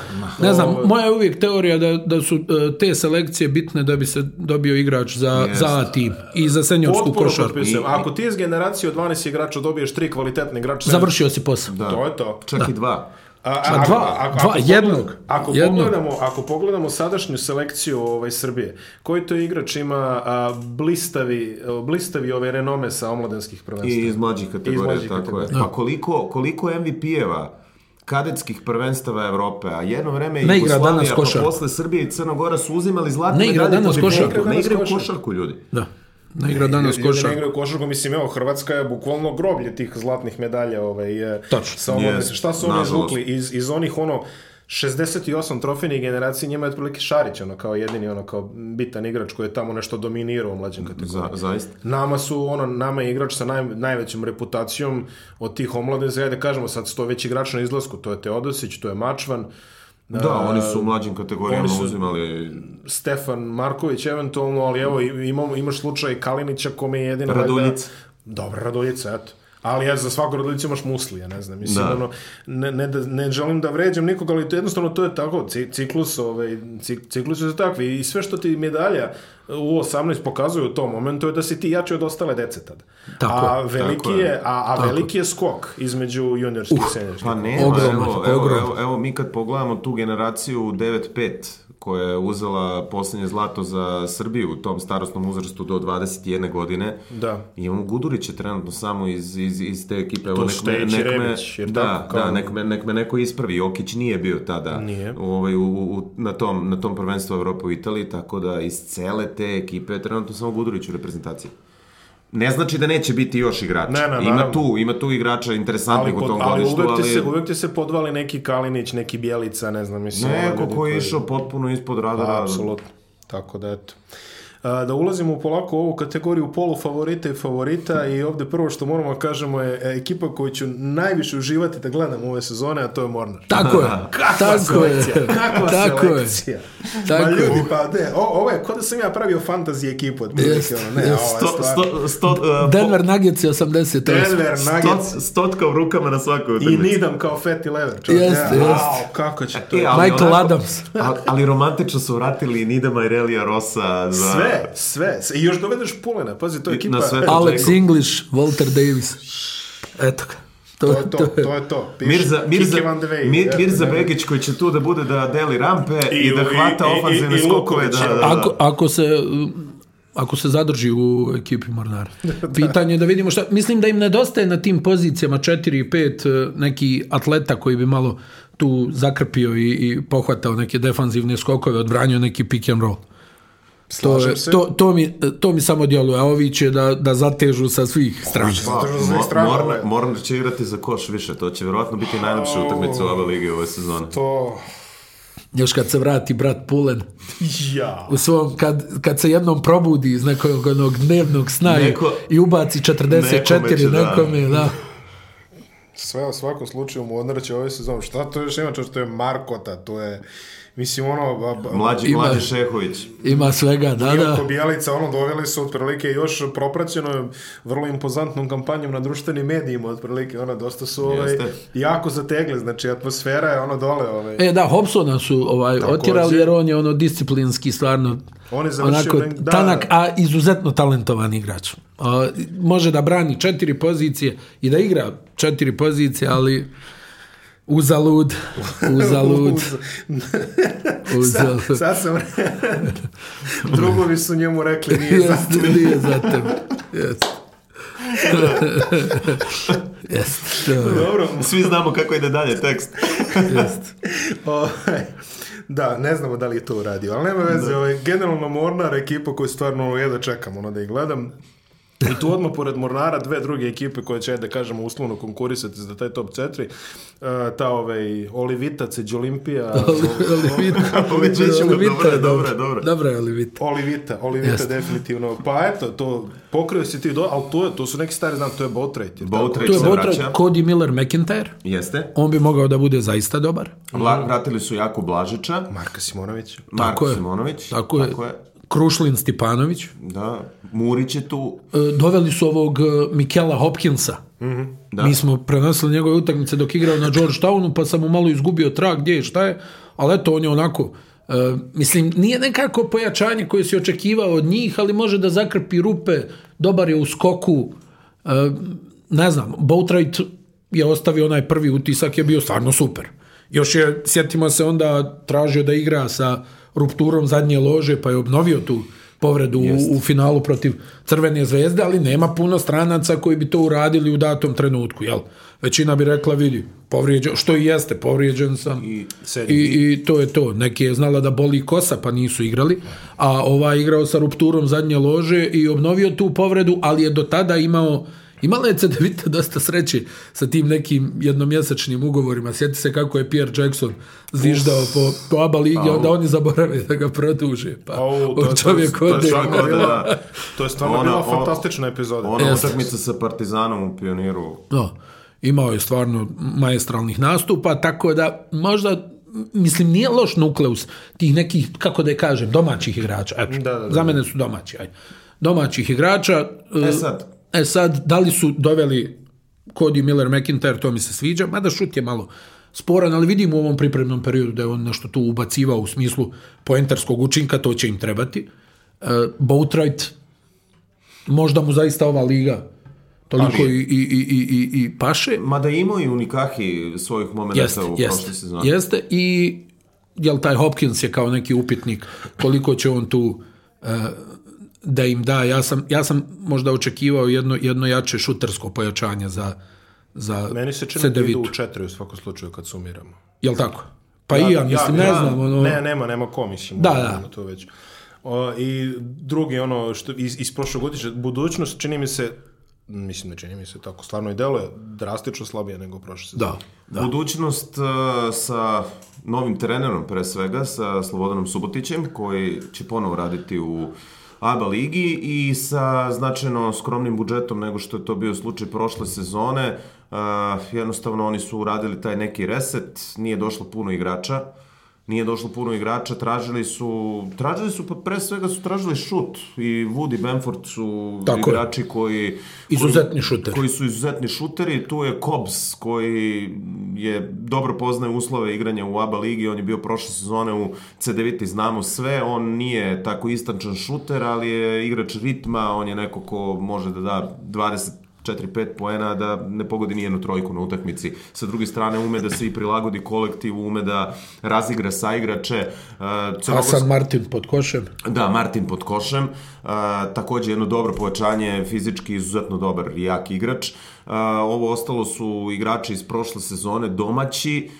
Ne znam, moja je uvijek teorija da, da su e, te selekcije bitne da bi se dobio igrač za, yes. za tim i za senjorsku košarku. I, Ako ti iz generacije od 12 igrača dobiješ tri kvalitetne igrače... Završio si posao. Da. To je to. Čak da. i dva. A, a, dva, ako, dva, ako jednog. Ako, jednog. Pogledamo, ako pogledamo sadašnju selekciju ovaj, Srbije, koji to igrač ima a, blistavi, blistavi ove renome sa omladenskih prvenstva? I iz mlađih kategorija, iz tako kategorija. je. Da. Pa koliko, koliko MVP-eva kadetskih prvenstava Evrope, a jedno vreme ne igra Jugoslavija, danas pa posle Srbije i Crna Gora su uzimali zlatne ne igra medalje danas da košarku. Ne igra košarku ljudi. Da. Na da igra danas ljudi, da košarku. Ne igraju košarku, mislim, evo, Hrvatska je bukvalno groblje tih zlatnih medalja. Ovaj, Tačno. Sa ovom, šta su oni izvukli? Iz, iz onih, ono, 68 trofejnih generaciji njima je otprilike Šarić ono kao jedini ono kao bitan igrač koji je tamo nešto dominirao u mlađim kategorijama. Za, zaista. Nama su ono nama je igrač sa naj, najvećom reputacijom od tih omladina, ajde da kažemo sad sto već igrač na izlasku, to je Teodosić, to je Mačvan, Da, e, oni su u mlađim kategorijama su, uzimali... Stefan Marković eventualno, ali evo imamo, imaš slučaj Kalinića kome je jedina... Raduljic. Valjda, Dobro, Raduljica, eto. Ali ja za svakog rodilicu imaš musli, ja ne znam. Mislim, da. ono, ne, ne, da, ne želim da vređam nikoga, ali to, jednostavno to je tako, ciklus, ovaj, ciklusi su takvi i sve što ti medalja u 18 pokazuje u tom momentu je da si ti jači od ostale dece tada. Tako, a veliki tako je, a, a tako. veliki je skok između juniorskih uh, i Pa nema, evo, evo, evo, evo, mi kad pogledamo tu generaciju 9-5, koja je uzela poslednje zlato za Srbiju u tom starostnom uzrastu do 21 godine. Da. I imamo Gudurića trenutno samo iz, iz, iz te ekipe. To što je Čiremić. Da, da, kao... da nek, me, nek me neko ispravi. Jokić nije bio tada nije. Ovaj, u, u, na, tom, na tom prvenstvu Evropa u Italiji, tako da iz cele te ekipe trenutno samo Gudurić u reprezentaciji ne znači da neće biti još igrača. Ne, ne, naravno. ima tu, ima tu igrača interesantnih u tom godištu, ali... Uvek ti, se, uvek ti se podvali neki Kalinić, neki Bjelica, ne znam, mislim... Neko ovaj ko je išao potpuno ispod radara. Apsolutno. Tako da, eto da ulazimo polako u ovu kategoriju polufavorita i favorita i ovde prvo što moramo da kažemo je e, ekipa koju ću najviše uživati da gledam ove sezone, a to je Mornar. Tako je. Kakva tako selekcija. Je. Kakva tako selekcija. Je. Tako Ma ljudi, pa ne, o, ovo je, kod da sam ja pravio fantasy ekipu. Od jest, ne, jest. Sto, sto, sto, e, uh, Denver Nuggets je 80. Denver Nuggets. Stot, stotka u rukama na svakoj utakmici. I Nidam kao Fatty Lever. Čovjek. Jest, ja, jest. Wow, kako će e, to. E, ali, Michael onako, Adams. ali, ali romantično su vratili Nidama i Relija Rosa za... Sve Sve, sve. I još dovedeš Pulena, pazi, to je ekipa. Alex English, Walter Davis. Eto ga. To, to, je to, to je to. Piš, Mirza, Mirza, Mir, Mirza Begić koji će tu da bude da deli rampe i, i da hvata ofanzivne skokove. Da, da, da. Ako, ako se ako se zadrži u ekipi Mornara. Da. Pitanje je da vidimo šta... Mislim da im nedostaje na tim pozicijama 4 i 5 neki atleta koji bi malo tu zakrpio i, i pohvatao neke defanzivne skokove, odbranio neki pick and roll. To, se. to, to, mi, to mi samo djeluje, a ovi će da, da zatežu sa svih strana. Pa, pa, Mornar, Mornar će igrati za koš više, to će vjerojatno biti najlepša utakmica u ove lige ove sezone. To... Još kad se vrati brat Pulen. Ja. U svom, kad, kad se jednom probudi iz nekog onog dnevnog sna i ubaci 44 nekome, će, nekome da. da sve u svakom slučaju mu odnarće ove ovaj sezone. Šta to još ima, što je Markota, to je, mislim, ono... mlađi, ima, mlađi Šehović. Ima svega, da, da. Iako Bijelica, ono, doveli su otprilike još propraćeno vrlo impozantnom kampanjom na društvenim medijima, otprilike, ono, dosta su ovaj, jako zategle, znači, atmosfera je ono dole. Ovaj. E, da, Hobsona su ovaj, Tako otjerali, jer on je ono disciplinski stvarno On je završio... Onako, da... tanak, a izuzetno talentovan igrač. Uh, može da brani četiri pozicije i da igra četiri pozicije, ali... Uzalud, uzalud. uzalud. sad, sad sam re... drugovi su njemu rekli nije za tebe. nije za tebe. Jeste. Jeste. Dobro. Svi znamo kako ide dalje tekst. Jeste. Ovaj, Da, ne znamo da li je to uradio, ali nema veze. Da. Ovaj, generalno Mornar ekipa koju stvarno jedva čekam ono, da ih gledam. I tu odmah pored Mornara dve druge ekipe koje će, da kažemo, uslovno konkurisati za taj top 4. Uh, e, ta ovaj, Olivitac i Đolimpija. Olivita. Olivita, dobro, dobro. Dobro je Olivita. Olivita, Olivita definitivno. Pa eto, to pokrio si ti, do, ali to, je, to su neki stari, znam, to je Boatwright. Boatwright to je Boatwright, Cody Miller McIntyre. Jeste. On bi mogao da bude zaista dobar. Vla, vratili su Jaku Blažića. Marka Simonović. Marko Simonović. Tako je. Tako je. Krušlin Stipanović. Da, Murić je tu. E, doveli su ovog e, Mikela Hopkinsa. Mm -hmm, da. Mi smo prenosili njegove utakmice dok igrao na Georgetownu, pa sam mu malo izgubio trag gdje je, šta je, ali eto, on je onako... E, mislim, nije nekako pojačanje koje se očekivao od njih, ali može da zakrpi rupe, dobar je u skoku, uh, ne znam, Boutright je ostavio onaj prvi utisak, je bio stvarno super. Još je, sjetimo se onda, tražio da igra sa rupturom zadnje lože, pa je obnovio tu povredu u, u, finalu protiv Crvene zvezde, ali nema puno stranaca koji bi to uradili u datom trenutku, jel? Većina bi rekla, vidi, povrijeđen, što i jeste, povrijeđen sam I, i, i, to je to. Neki je znala da boli kosa, pa nisu igrali, a ova igrao sa rupturom zadnje lože i obnovio tu povredu, ali je do tada imao Imala je Cedevita dosta sreći sa tim nekim jednomjesečnim ugovorima. Sjeti se kako je Pierre Jackson zviždao po, po ABA ligi, au. onda oni zaborave da ga produže. Pa, au, to, čovjek to, je stvarno bila, da, da. to je stvarno bila fantastična epizoda. Ona utakmica sa Partizanom u Pioniru. No, da, imao je stvarno majestralnih nastupa, tako da možda mislim, nije loš nukleus tih nekih, kako da je kažem, domaćih igrača. Eto, da, da, da, za mene su domaći, ajde. Domaćih igrača... E sad, E sad, da li su doveli Cody Miller McIntyre, to mi se sviđa, mada šut je malo sporan, ali vidim u ovom pripremnom periodu da je on nešto tu ubacivao u smislu poentarskog učinka, to će im trebati. Uh, e, Boatwright, možda mu zaista ova liga toliko i, i, i, i, i paše. Mada imao i Unikahi svojih momenta jeste, u jeste, sezoni. Jeste, i jel taj Hopkins je kao neki upitnik koliko će on tu uh, da im da, ja sam, ja sam možda očekivao jedno, jedno jače šutersko pojačanje za, za Meni se čini da idu u četiri u svakom slučaju kad sumiramo. Jel tako? Pa da, da, ja, i ja, da, mislim, ja, ne ja, znam. Ono... Ne, nema, nema ko, mislim. Da, da. To već. O, I drugi, ono, što iz, iz prošlogodišnje, budućnost čini mi se mislim da čini mi se tako, stvarno i delo drastično slabije nego prošle sezone. Da, da. Budućnost uh, sa novim trenerom pre svega, sa Slobodanom Subotićem, koji će ponovo raditi u ABA ligi i sa značajno skromnim budžetom nego što je to bio slučaj prošle sezone. Uh, jednostavno oni su uradili taj neki reset, nije došlo puno igrača. Uh, nije došlo puno igrača, tražili su, tražili su, pa pre svega su tražili šut i Woody Benford su Tako igrači je. koji... Izuzetni šuteri. Koji su izuzetni šuteri, tu je Cobbs koji je dobro poznaje uslove igranja u ABA ligi, on je bio prošle sezone u C9 i znamo sve, on nije tako istančan šuter, ali je igrač ritma, on je neko ko može da da 20 4-5 poena da ne pogodi nijednu trojku na utakmici. Sa druge strane ume da se i prilagodi kolektivu, ume da razigra e, sa igrače. A Hasan Martin pod košem. Da, Martin pod košem. E, takođe jedno dobro povećanje, fizički izuzetno dobar jak igrač. Uh, ovo ostalo su igrači iz prošle sezone domaći,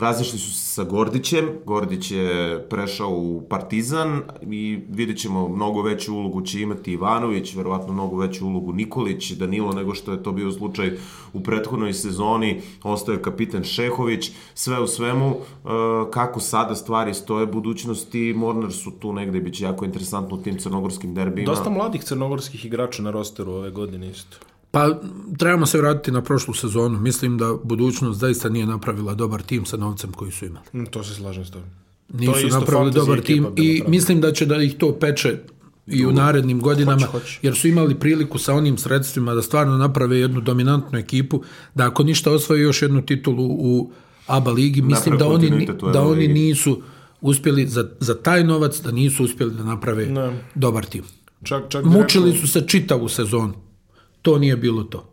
razišli su se sa Gordićem, Gordić je prešao u Partizan i vidjet ćemo mnogo veću ulogu će imati Ivanović, verovatno mnogo veću ulogu Nikolić, Danilo nego što je to bio slučaj u prethodnoj sezoni, ostaje je kapiten Šehović, sve u svemu kako sada stvari stoje budućnosti, Mornar su tu negde i bit će jako interesantno u tim crnogorskim derbijima. Dosta mladih crnogorskih igrača na rosteru ove godine isto. Pa trebamo se vratiti na prošlu sezonu. Mislim da budućnost zaista nije napravila dobar tim sa novcem koji su imali. Mm, to se slažem s tobom. Nisu to napravili da dobar tim i mislim da će da ih to peče i u narednim godinama, hoć, hoć. jer su imali priliku sa onim sredstvima da stvarno naprave jednu dominantnu ekipu, da ako ništa osvoje još jednu titulu u ABA ligi, mislim da oni, da oni nisu uspjeli za, za taj novac, da nisu uspjeli da naprave ne. dobar tim. Čak, čak Mučili direktno... su se čitavu sezonu to nije bilo to.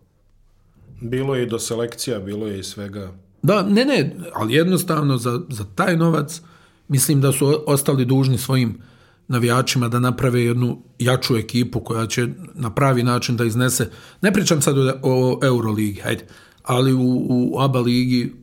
Bilo je i do selekcija, bilo je i svega. Da, ne, ne, ali jednostavno za, za taj novac mislim da su ostali dužni svojim navijačima da naprave jednu jaču ekipu koja će na pravi način da iznese. Ne pričam sad o, o Euroligi, hajde, ali u, u ABA ligi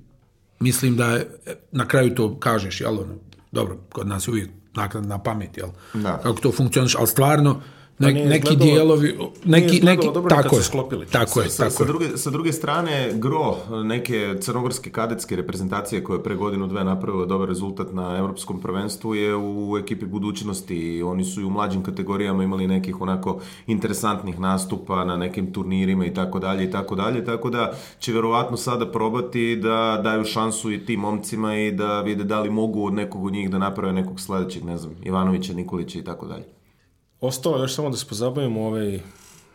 mislim da je, na kraju to kažeš, jel ono, dobro, kod nas je uvijek naknad na pamet, jel? Da. Kako to funkcioniš, ali stvarno Ne, pa neki izgledalo, dijelovi, neki, neki, dobro tako je, sklopili. Tako je, sa, tako sa, druge, sa druge strane, gro neke crnogorske kadetske reprezentacije koje je pre godinu dve napravila dobar rezultat na evropskom prvenstvu je u ekipi budućnosti. Oni su i u mlađim kategorijama imali nekih onako interesantnih nastupa na nekim turnirima i tako dalje i tako dalje, tako da će verovatno sada probati da daju šansu i tim momcima i da vide da li mogu od nekog od njih da naprave nekog sledećeg, ne znam, Ivanovića, Nikolića i tako dalje. Ostalo još samo da se pozabavimo ovaj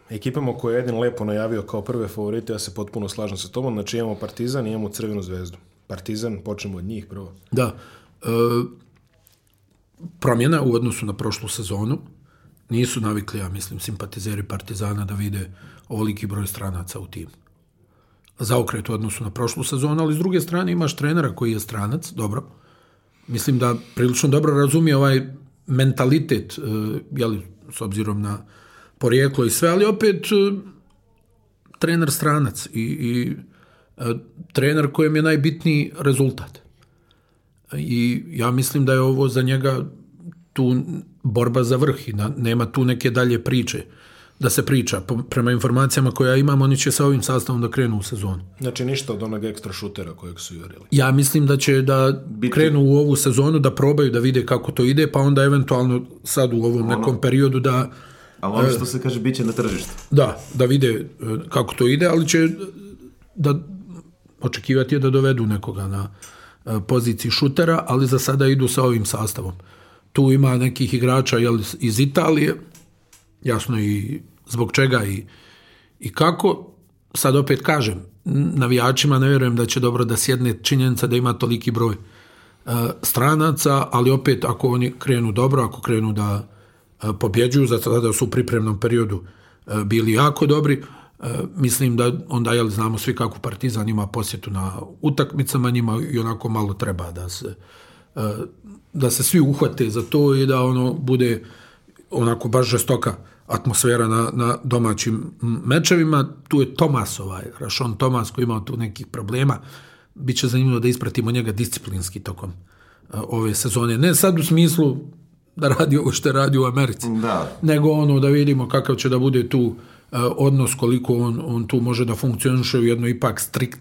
ekipama koje je Edin lepo najavio kao prve favorite, ja se potpuno slažem sa tobom. Znači imamo Partizan i imamo Crvenu zvezdu. Partizan, počnemo od njih prvo. Da. E, promjena u odnosu na prošlu sezonu. Nisu navikli, ja mislim, simpatizeri Partizana da vide ovoliki broj stranaca u timu. Zaokret u odnosu na prošlu sezonu, ali s druge strane imaš trenera koji je stranac, dobro. Mislim da prilično dobro razumije ovaj mentalitet, e, jeli, s obzirom na porijeklo i sve, ali opet e, trener stranac i, i e, trener kojem je najbitniji rezultat. I ja mislim da je ovo za njega tu borba za vrh i da nema tu neke dalje priče da se priča. Prema informacijama koja imam, oni će sa ovim sastavom da krenu u sezonu. Znači ništa od onog ekstra šutera kojeg su jurili. Ja mislim da će da Biti... krenu u ovu sezonu, da probaju da vide kako to ide, pa onda eventualno sad u ovom ono... nekom periodu da... Ali ono e, što se kaže, bit će na tržištu. Da, da vide e, kako to ide, ali će da očekivati je da dovedu nekoga na e, poziciji šutera, ali za sada idu sa ovim sastavom. Tu ima nekih igrača jel, iz Italije, jasno i zbog čega i, i kako. Sad opet kažem, navijačima ne vjerujem da će dobro da sjedne činjenica da ima toliki broj e, stranaca, ali opet ako oni krenu dobro, ako krenu da e, pobjeđuju, za sada su u pripremnom periodu e, bili jako dobri, mislim da onda jel znamo svi kako Partizan ima posjetu na utakmicama, njima i onako malo treba da se da se svi uhvate za to i da ono bude onako baš žestoka atmosfera na, na domaćim mečevima. Tu je Tomas ovaj, Rašon Tomas koji imao tu nekih problema. Biće zanimljivo da ispratimo njega disciplinski tokom eh, ove sezone. Ne sad u smislu da radi ovo što radi u Americi, da. nego ono da vidimo kakav će da bude tu eh, odnos koliko on, on tu može da funkcioniše u jednoj ipak strikt,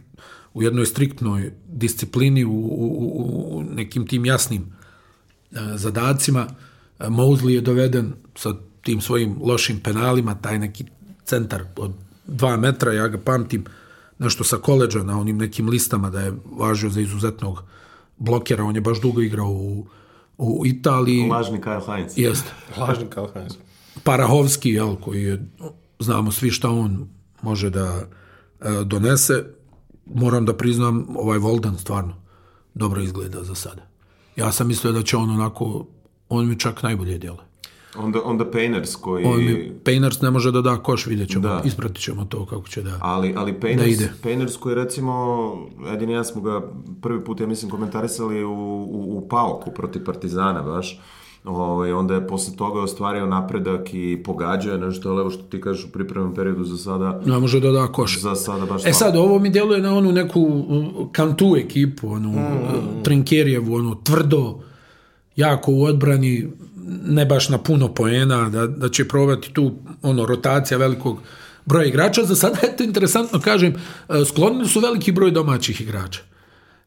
u jednoj striktnoj disciplini u, u, u nekim tim jasnim eh, zadacima Mosley je doveden sa tim svojim lošim penalima, taj neki centar od dva metra, ja ga pamtim, nešto sa koleđa na onim nekim listama da je važio za izuzetnog blokera, on je baš dugo igrao u, u Italiji. Lažni Karl Heinz. Jeste. Lažni Karl Heinz. Parahovski, jel, koji je, znamo svi šta on može da e, donese, moram da priznam, ovaj Volden stvarno dobro izgleda za sada. Ja sam mislio da će on onako on mi čak najbolje djela. Onda, onda Painters koji... On mi, Painters ne može da da koš, vidjet ćemo, da. ispratit ćemo to kako će da Ali, ali Painters, da ide. Painters koji recimo, Edin ja smo ga prvi put, ja mislim, komentarisali u, u, u Pauku protiv Partizana baš. Ovaj, onda je posle toga ostvario napredak i pogađao je nešto, ali evo što ti kažeš u pripremnom periodu za sada... Ne može da da koš. Za sada baš E sad, ovo mi djeluje na onu neku kantu ekipu, onu mm. mm, mm. Trinkerijevu, ono tvrdo, jako u odbrani, ne baš na puno poena, da, da će probati tu ono rotacija velikog broja igrača. Za sada je to interesantno, kažem, e, sklonili su veliki broj domaćih igrača.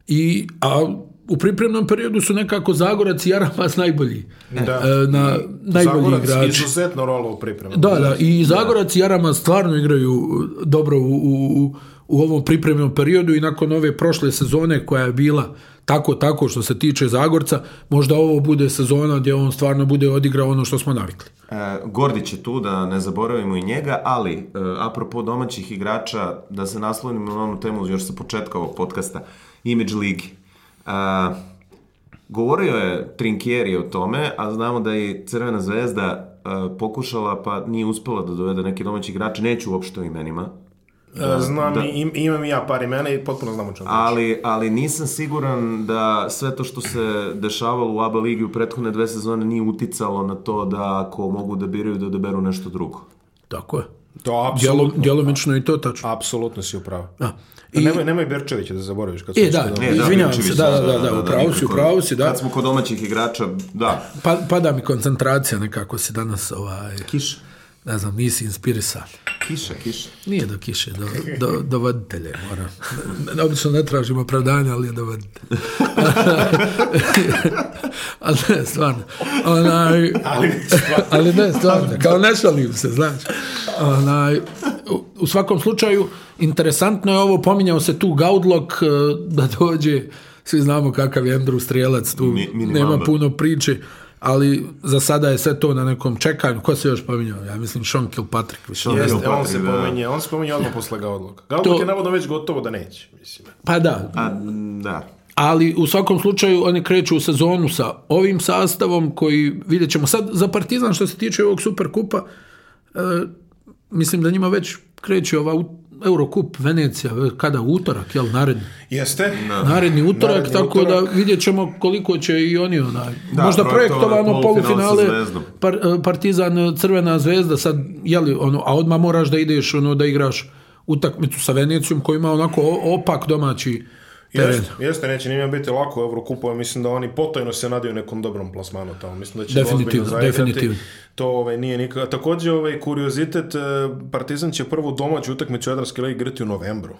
I, a u pripremnom periodu su nekako Zagorac i Jaramas najbolji. E, da. Na, najbolji Zagorac igrači. izuzetno rolo u pripremi Da, da, i da. Zagorac da. i Jaramas stvarno igraju dobro u, u, u ovom pripremnom periodu i nakon ove prošle sezone koja je bila uh, tako, tako što se tiče Zagorca, možda ovo bude sezona gdje on stvarno bude odigrao ono što smo navikli. E, Gordić je tu, da ne zaboravimo i njega, ali e, apropo domaćih igrača, da se naslonimo na onu temu još sa početka ovog podcasta, Image Ligi. E, govorio je Trinkieri o tome, a znamo da je Crvena zvezda e, pokušala pa nije uspela da dovede neke domaće igrače, neću uopšte o imenima, Da, e, znam da. i imam i ja par imena i potpuno znam o čemu ali, ali nisam siguran da sve to što se dešavalo u ABA ligi u prethodne dve sezone nije uticalo na to da ako mogu da biraju da odaberu nešto drugo. Tako je. To apsolutno. Djelomično i to tačno. Apsolutno si upravo. A. I... Nemoj, nemoj Berčevića da zaboraviš. Kad e, da da, da, da, izvinjavam da, se, da, da, da, u pravu si, u si, da. Kad smo kod domaćih igrača, da. Pa, pada mi koncentracija nekako se danas ovaj... Kiš ne znam, nisi inspirisan. Kiša, kiša. Nije do kiše, do, do, do voditelje moram. Ne, obično ne tražim opravdanja, ali je do voditelje. ali ne, stvarno. Onaj, ali ne, stvarno. Kao ne šalim se, znači. Onaj, u, u svakom slučaju, interesantno je ovo, pominjao se tu Gaudlok e, da dođe, svi znamo kakav je Andrew Strijelac, tu Mi, nema puno priče ali za sada je sve to na nekom čekanju. Ko se još pominjao? Ja mislim Sean Kilpatrick. Sean Jeste, Kilpatrick, on se da, da. pominje, on se pominje odmah posle Ga Gaodlog to... je navodno već gotovo da neće, mislim. Pa da. A, pa, da. Ali u svakom slučaju oni kreću u sezonu sa ovim sastavom koji vidjet ćemo. Sad za Partizan što se tiče ovog Superkupa, e, mislim da njima već kreće ova Eurocup Venecija, kada utorak, jel naredni? Jeste. Da. Naredni utorak, naredni tako da utorak. da vidjet koliko će i oni onaj. Da, možda projektovano polufinale par, eh, Partizan eh, Crvena zvezda sad je li ono a odma moraš da ideš ono da igraš utakmicu sa Venecijom koja ima onako opak domaći Jeste, jeste, neće njima biti lako u Eurokupu, ja mislim da oni potajno se nadaju nekom dobrom plasmanu tamo. Mislim da će definitivno, definitivno. To ovaj, nije nikak... Takođe, ovaj, kuriozitet, e, Partizan će prvu domaću utakmicu Jadranske lige igrati u novembru.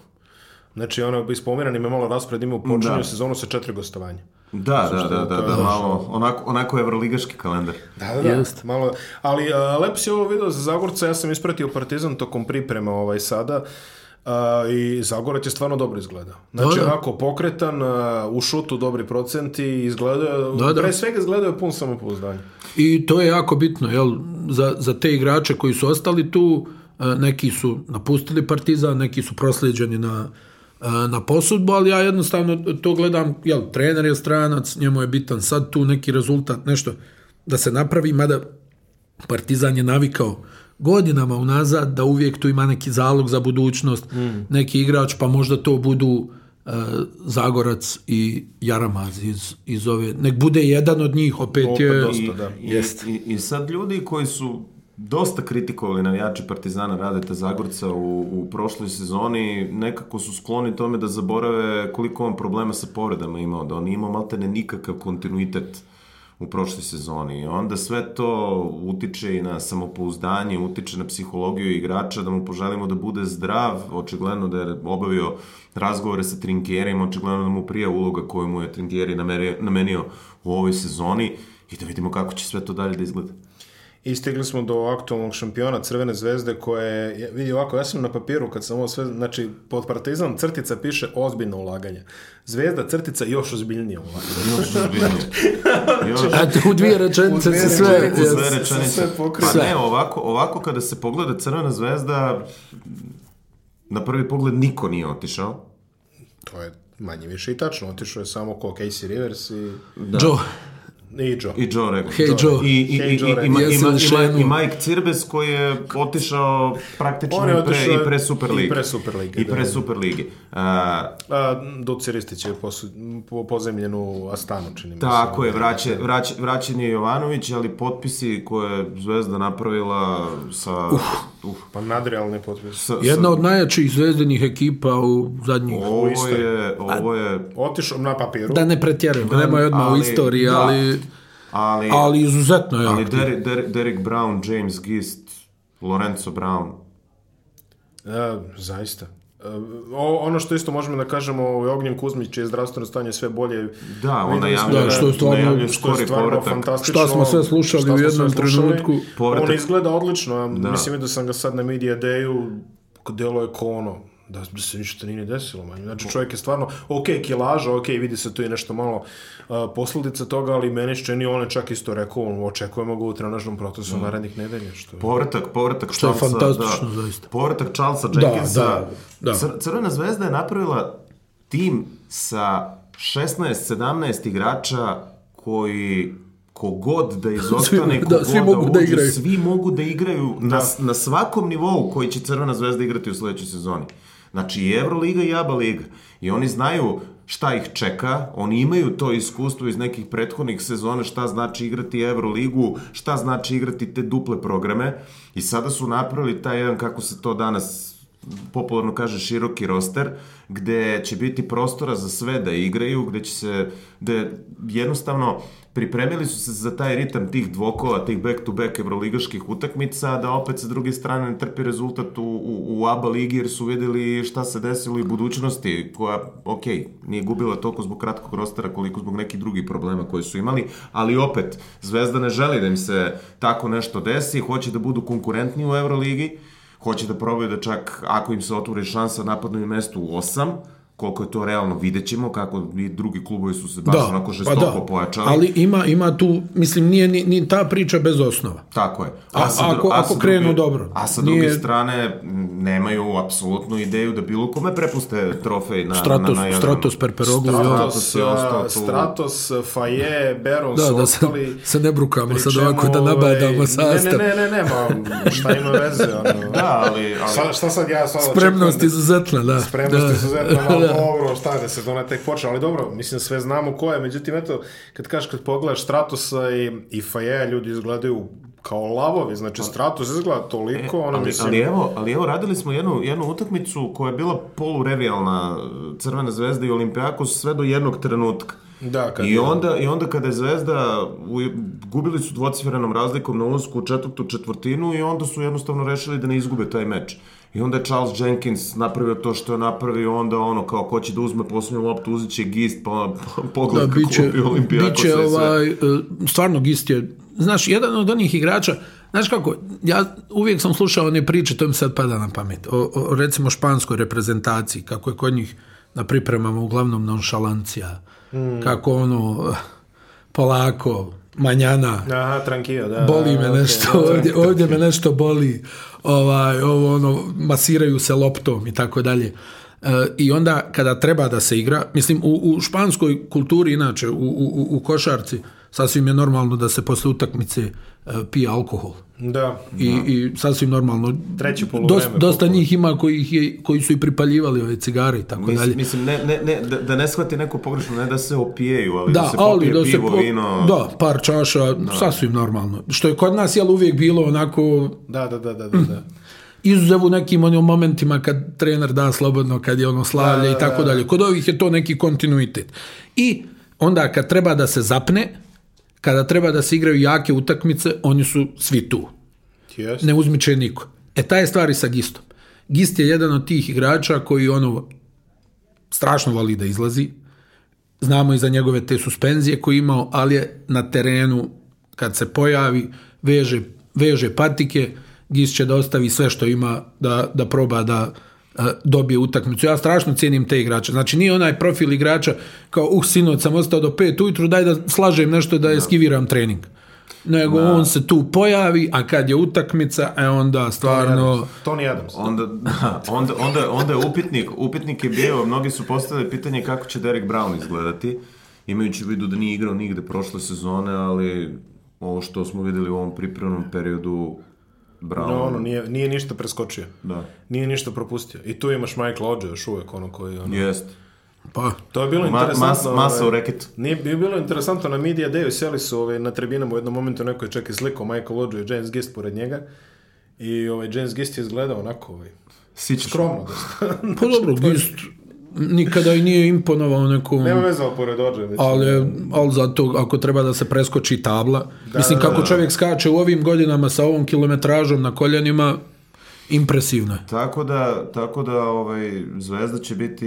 Znači, ono, ispomeran im je malo raspored, ima u počinju da. sezonu sa četiri gostovanja. Da, da, znači, da, da, da, malo, onako, onako evroligaški kalendar. Da, da, da, Just. malo, ali uh, e, lepo si ovo video za Zagorca, ja sam ispratio Partizan tokom priprema ovaj sada, a, i Zagorac je stvarno dobro izgledao. Znači, da, da. onako pokretan, u šutu dobri procenti, izgledao, da, da. pre svega izgledao pun samopouzdanja. I to je jako bitno, jel, za, za te igrače koji su ostali tu, neki su napustili Partizan, neki su proslijeđeni na, na posudbu, ali ja jednostavno to gledam, jel, trener je stranac, njemu je bitan sad tu neki rezultat, nešto da se napravi, mada Partizan je navikao godinama unazad da uvijek tu ima neki zalog za budućnost, mm. neki igrač, pa možda to budu e, Zagorac i Jaramaz iz, iz ove... Nek bude jedan od njih, opet, je... Dosta, da. I, jest. I, I, sad ljudi koji su dosta kritikovali navijači Partizana Radeta Zagorca u, u prošloj sezoni, nekako su skloni tome da zaborave koliko on problema sa povredama imao, da on imao maltene nikakav kontinuitet u prošloj sezoni. I onda sve to utiče i na samopouzdanje, utiče na psihologiju igrača, da mu poželimo da bude zdrav, očigledno da je obavio razgovore sa Trinkjerima, očigledno da mu prija uloga koju mu je Trinkjeri namenio u ovoj sezoni i da vidimo kako će sve to dalje da izgleda i stigli smo do aktualnog šampiona Crvene zvezde koje je, vidi ovako, ja sam na papiru kad sam ovo sve, znači pod partizan crtica piše ozbiljno ulaganje. Zvezda crtica još ozbiljnije ulaganje. Još ozbiljnije. Znači, još... Znači, u dvije rečenice se sve... U dvije rečenice. Pa ne, ovako, ovako kada se pogleda Crvena zvezda, na prvi pogled niko nije otišao. To je manje više i tačno, otišao je samo ko Casey Rivers i... Da. Joe. I Joe. I Joe rekao. Hey Joe. I, i, hey, Joe, i, i, ima, ima, i Mike Cirbes koji je otišao praktično On je otišao i pre, i pre Superlige. I pre Superlige. I pre da. Superlige. Da. Uh, A, Duc Ristić je posu, po, pozemljenu Astanu, čini mi se. Tako je, vraće, vrać, vraćen je Jovanović, ali potpisi koje je Zvezda napravila sa... Uh. Uh, pa nadrealne potpise. Sa, Jedna sa... od najjačih zvezdenih ekipa u zadnjih... Ovo je... Ovo je... A, otišao na papiru. Da ne pretjerujem, da, nemoj odmah ali, u istoriji, da, ali... Ali, ali izuzetno je Ali Derek, Derek, Derek Brown, James Gist, Lorenzo Brown. E, zaista. E, o, ono što isto možemo da kažemo o Ognjen Kuzmić je zdravstveno stanje sve bolje. Da, on najavlja, da, što je stvarno, što je stvarno fantastično. Šta smo sve slušali smo u jednom slušali. trenutku. Povratak. On izgleda odlično. Da. Mislim da sam ga sad na Media Dayu delo je ko ono, Da, da se ništa nije desilo. Manje. Znači čovjek je stvarno, ok, kilaža, ok, vidi se tu i nešto malo uh, posledica toga, ali meni što čini, on je čak isto rekao, on, očekujemo ga u trenažnom procesu mm. narednih nedelja. Što je... Povratak, povratak što je fantastično, da, zaista. Povratak Charlesa da, Jenkinsa. Da, da, da. Crvena zvezda je napravila tim sa 16-17 igrača koji kogod da izostane, kogod da, svi da mogu da, igraju. svi mogu da igraju da. Na, na svakom nivou koji će Crvena zvezda igrati u sledećoj sezoni. Znači i Euroliga i ABA liga. I oni znaju šta ih čeka, oni imaju to iskustvo iz nekih prethodnih sezona, šta znači igrati Evroligu, šta znači igrati te duple programe i sada su napravili taj jedan, kako se to danas popularno kaže široki roster, gde će biti prostora za sve da igraju, gde će se, da jednostavno uh, pripremili su se za taj ritam tih dvokova, tih back-to-back evroligaških utakmica, da opet sa druge strane ne trpi rezultat u, u, u ABA ligi jer su videli šta se desilo i budućnosti koja, ok, nije gubila toliko zbog kratkog rostera koliko zbog nekih drugih problema koje su imali, ali opet, Zvezda ne želi da im se tako nešto desi, hoće da budu konkurentni u Euroligi, hoće da probaju da čak, ako im se otvori šansa, napadnu i mesto u 8, koliko je to realno, vidjet ćemo kako i drugi klubovi su se baš da, onako pa žestoko pa da, pojačali. Ali ima, ima tu, mislim, nije ni, ni ta priča bez osnova. Tako je. A, a, sa, ako, a ako krenu druge, dobro. A sa nije... druge strane, nemaju apsolutnu ideju da bilo kome prepuste trofej na, Stratos, na, na jedan... Stratos, Perperoglu, Stratos, ja. Stratos, tu... Stratos, Faje, Beron da, da, ostali... Se, se ne brukamo sad ovako da ovaj, nabadamo sastav. Ne, ne, ne, ne, ma, šta ima veze? Ono, da, ali... ali... Šta, šta sad ja... Sad Spremnost da- izuzetna, da. Spremnost da, izuzetna, da, Da. dobro, šta da se ona tek počne, ali dobro, mislim sve znamo ko je, međutim, eto, kad kažeš kad pogledaš Stratosa i, i Fajeja, ljudi izgledaju kao lavovi, znači Stratos izgleda toliko, e, ona ali, mislim... Ali evo, ali evo, radili smo jednu, jednu utakmicu koja je bila polurevijalna, Crvena zvezda i Olimpijakos, sve do jednog trenutka. Da, kad I, onda, I onda kada je Zvezda, u, gubili su dvocifrenom razlikom na ulazku u četvrtu četvrtinu i onda su jednostavno rešili da ne izgube taj meč. I onda je Charles Jenkins napravio to što je napravio, onda ono, kao ko će da uzme posljednju loptu, uzet će Gist, pa, pa pogled pa da, biće, kako bi olimpijako biće, Ovaj, e, stvarno Gist je, znaš, jedan od onih igrača, Znaš kako, ja uvijek sam slušao one priče, to mi sad pada na pamet, o, o recimo španskoj reprezentaciji, kako je kod njih na pripremama uglavnom nonšalancija, mm. kako ono, polako, manjana. Aha, tranquilo, da. Boli da, me nešto, okay, da. ovdje, okay. ovdje me nešto boli. Ovaj, ovo, ono, masiraju se loptom i tako dalje. E, I onda kada treba da se igra, mislim u, u španskoj kulturi inače, u, u, u košarci, sasvim je normalno da se posle utakmice E, pije alkohol. Da. I, da. i sasvim normalno. Treće polovreme. Dosta, dosta njih ima koji, je, koji su i pripaljivali ove cigare i tako mislim, dalje. Mislim, ne, ne, ne, da, da ne shvati neko pogrešno, ne da se opijeju, ali da, da se popije da pivo, po, vino. Da, par čaša, da. sasvim normalno. Što je kod nas, jel, uvijek bilo onako... Da, da, da, da, da. Mm. da. Izuzev u nekim onim momentima kad trener da slobodno, kad je ono slavlje da, da i tako da, da. dalje. Kod ovih je to neki kontinuitet. I onda kad treba da se zapne, kada treba da se igraju jake utakmice, oni su svi tu. Yes. Ne uzmiče niko. E, ta je stvar i sa Gistom. Gist je jedan od tih igrača koji ono strašno voli da izlazi. Znamo i za njegove te suspenzije koje imao, ali je na terenu kad se pojavi, veže, veže patike, Gist će da ostavi sve što ima da, da proba da Eh, dobije utakmicu. Ja strašno cijenim te igrače. Znači nije onaj profil igrača kao uh sinoć sam ostao do pet ujutru daj da slažem nešto da eskiviram trening. Nego no. on se tu pojavi, a kad je utakmica, e onda stvarno... Tony Adams. Da. Onda, onda, onda, onda je upitnik, upitnik je bio, mnogi su postavili pitanje kako će Derek Brown izgledati, imajući u vidu da nije igrao nigde prošle sezone, ali ovo što smo videli u ovom pripremnom periodu Brown. No, ono, nije, nije ništa preskočio. Da. Nije ništa propustio. I tu imaš Michael Lodge još uvek, ono koji... Ono, Jest. Pa, to je bilo Ma, interesantno. Mas, ovaj- masa u reketu. nije bi bilo interesantno na Media Dayu, seli su ovaj, na tribinama u jednom momentu neko je čak i slikao Michael Ođe i James Gist pored njega. I ovaj, James Gist je izgledao onako ovaj, Sićeš. Skromno dosta. pa dobro, Gist, nikada i nije imponovao nekom... Nema veze, pored ođe. Već. Ali, da. ali zato, ako treba da se preskoči tabla, da, mislim, da, kako da, čovjek skače u ovim godinama sa ovom kilometražom na koljenima, impresivno je. Tako da, tako da ovaj, Zvezda će biti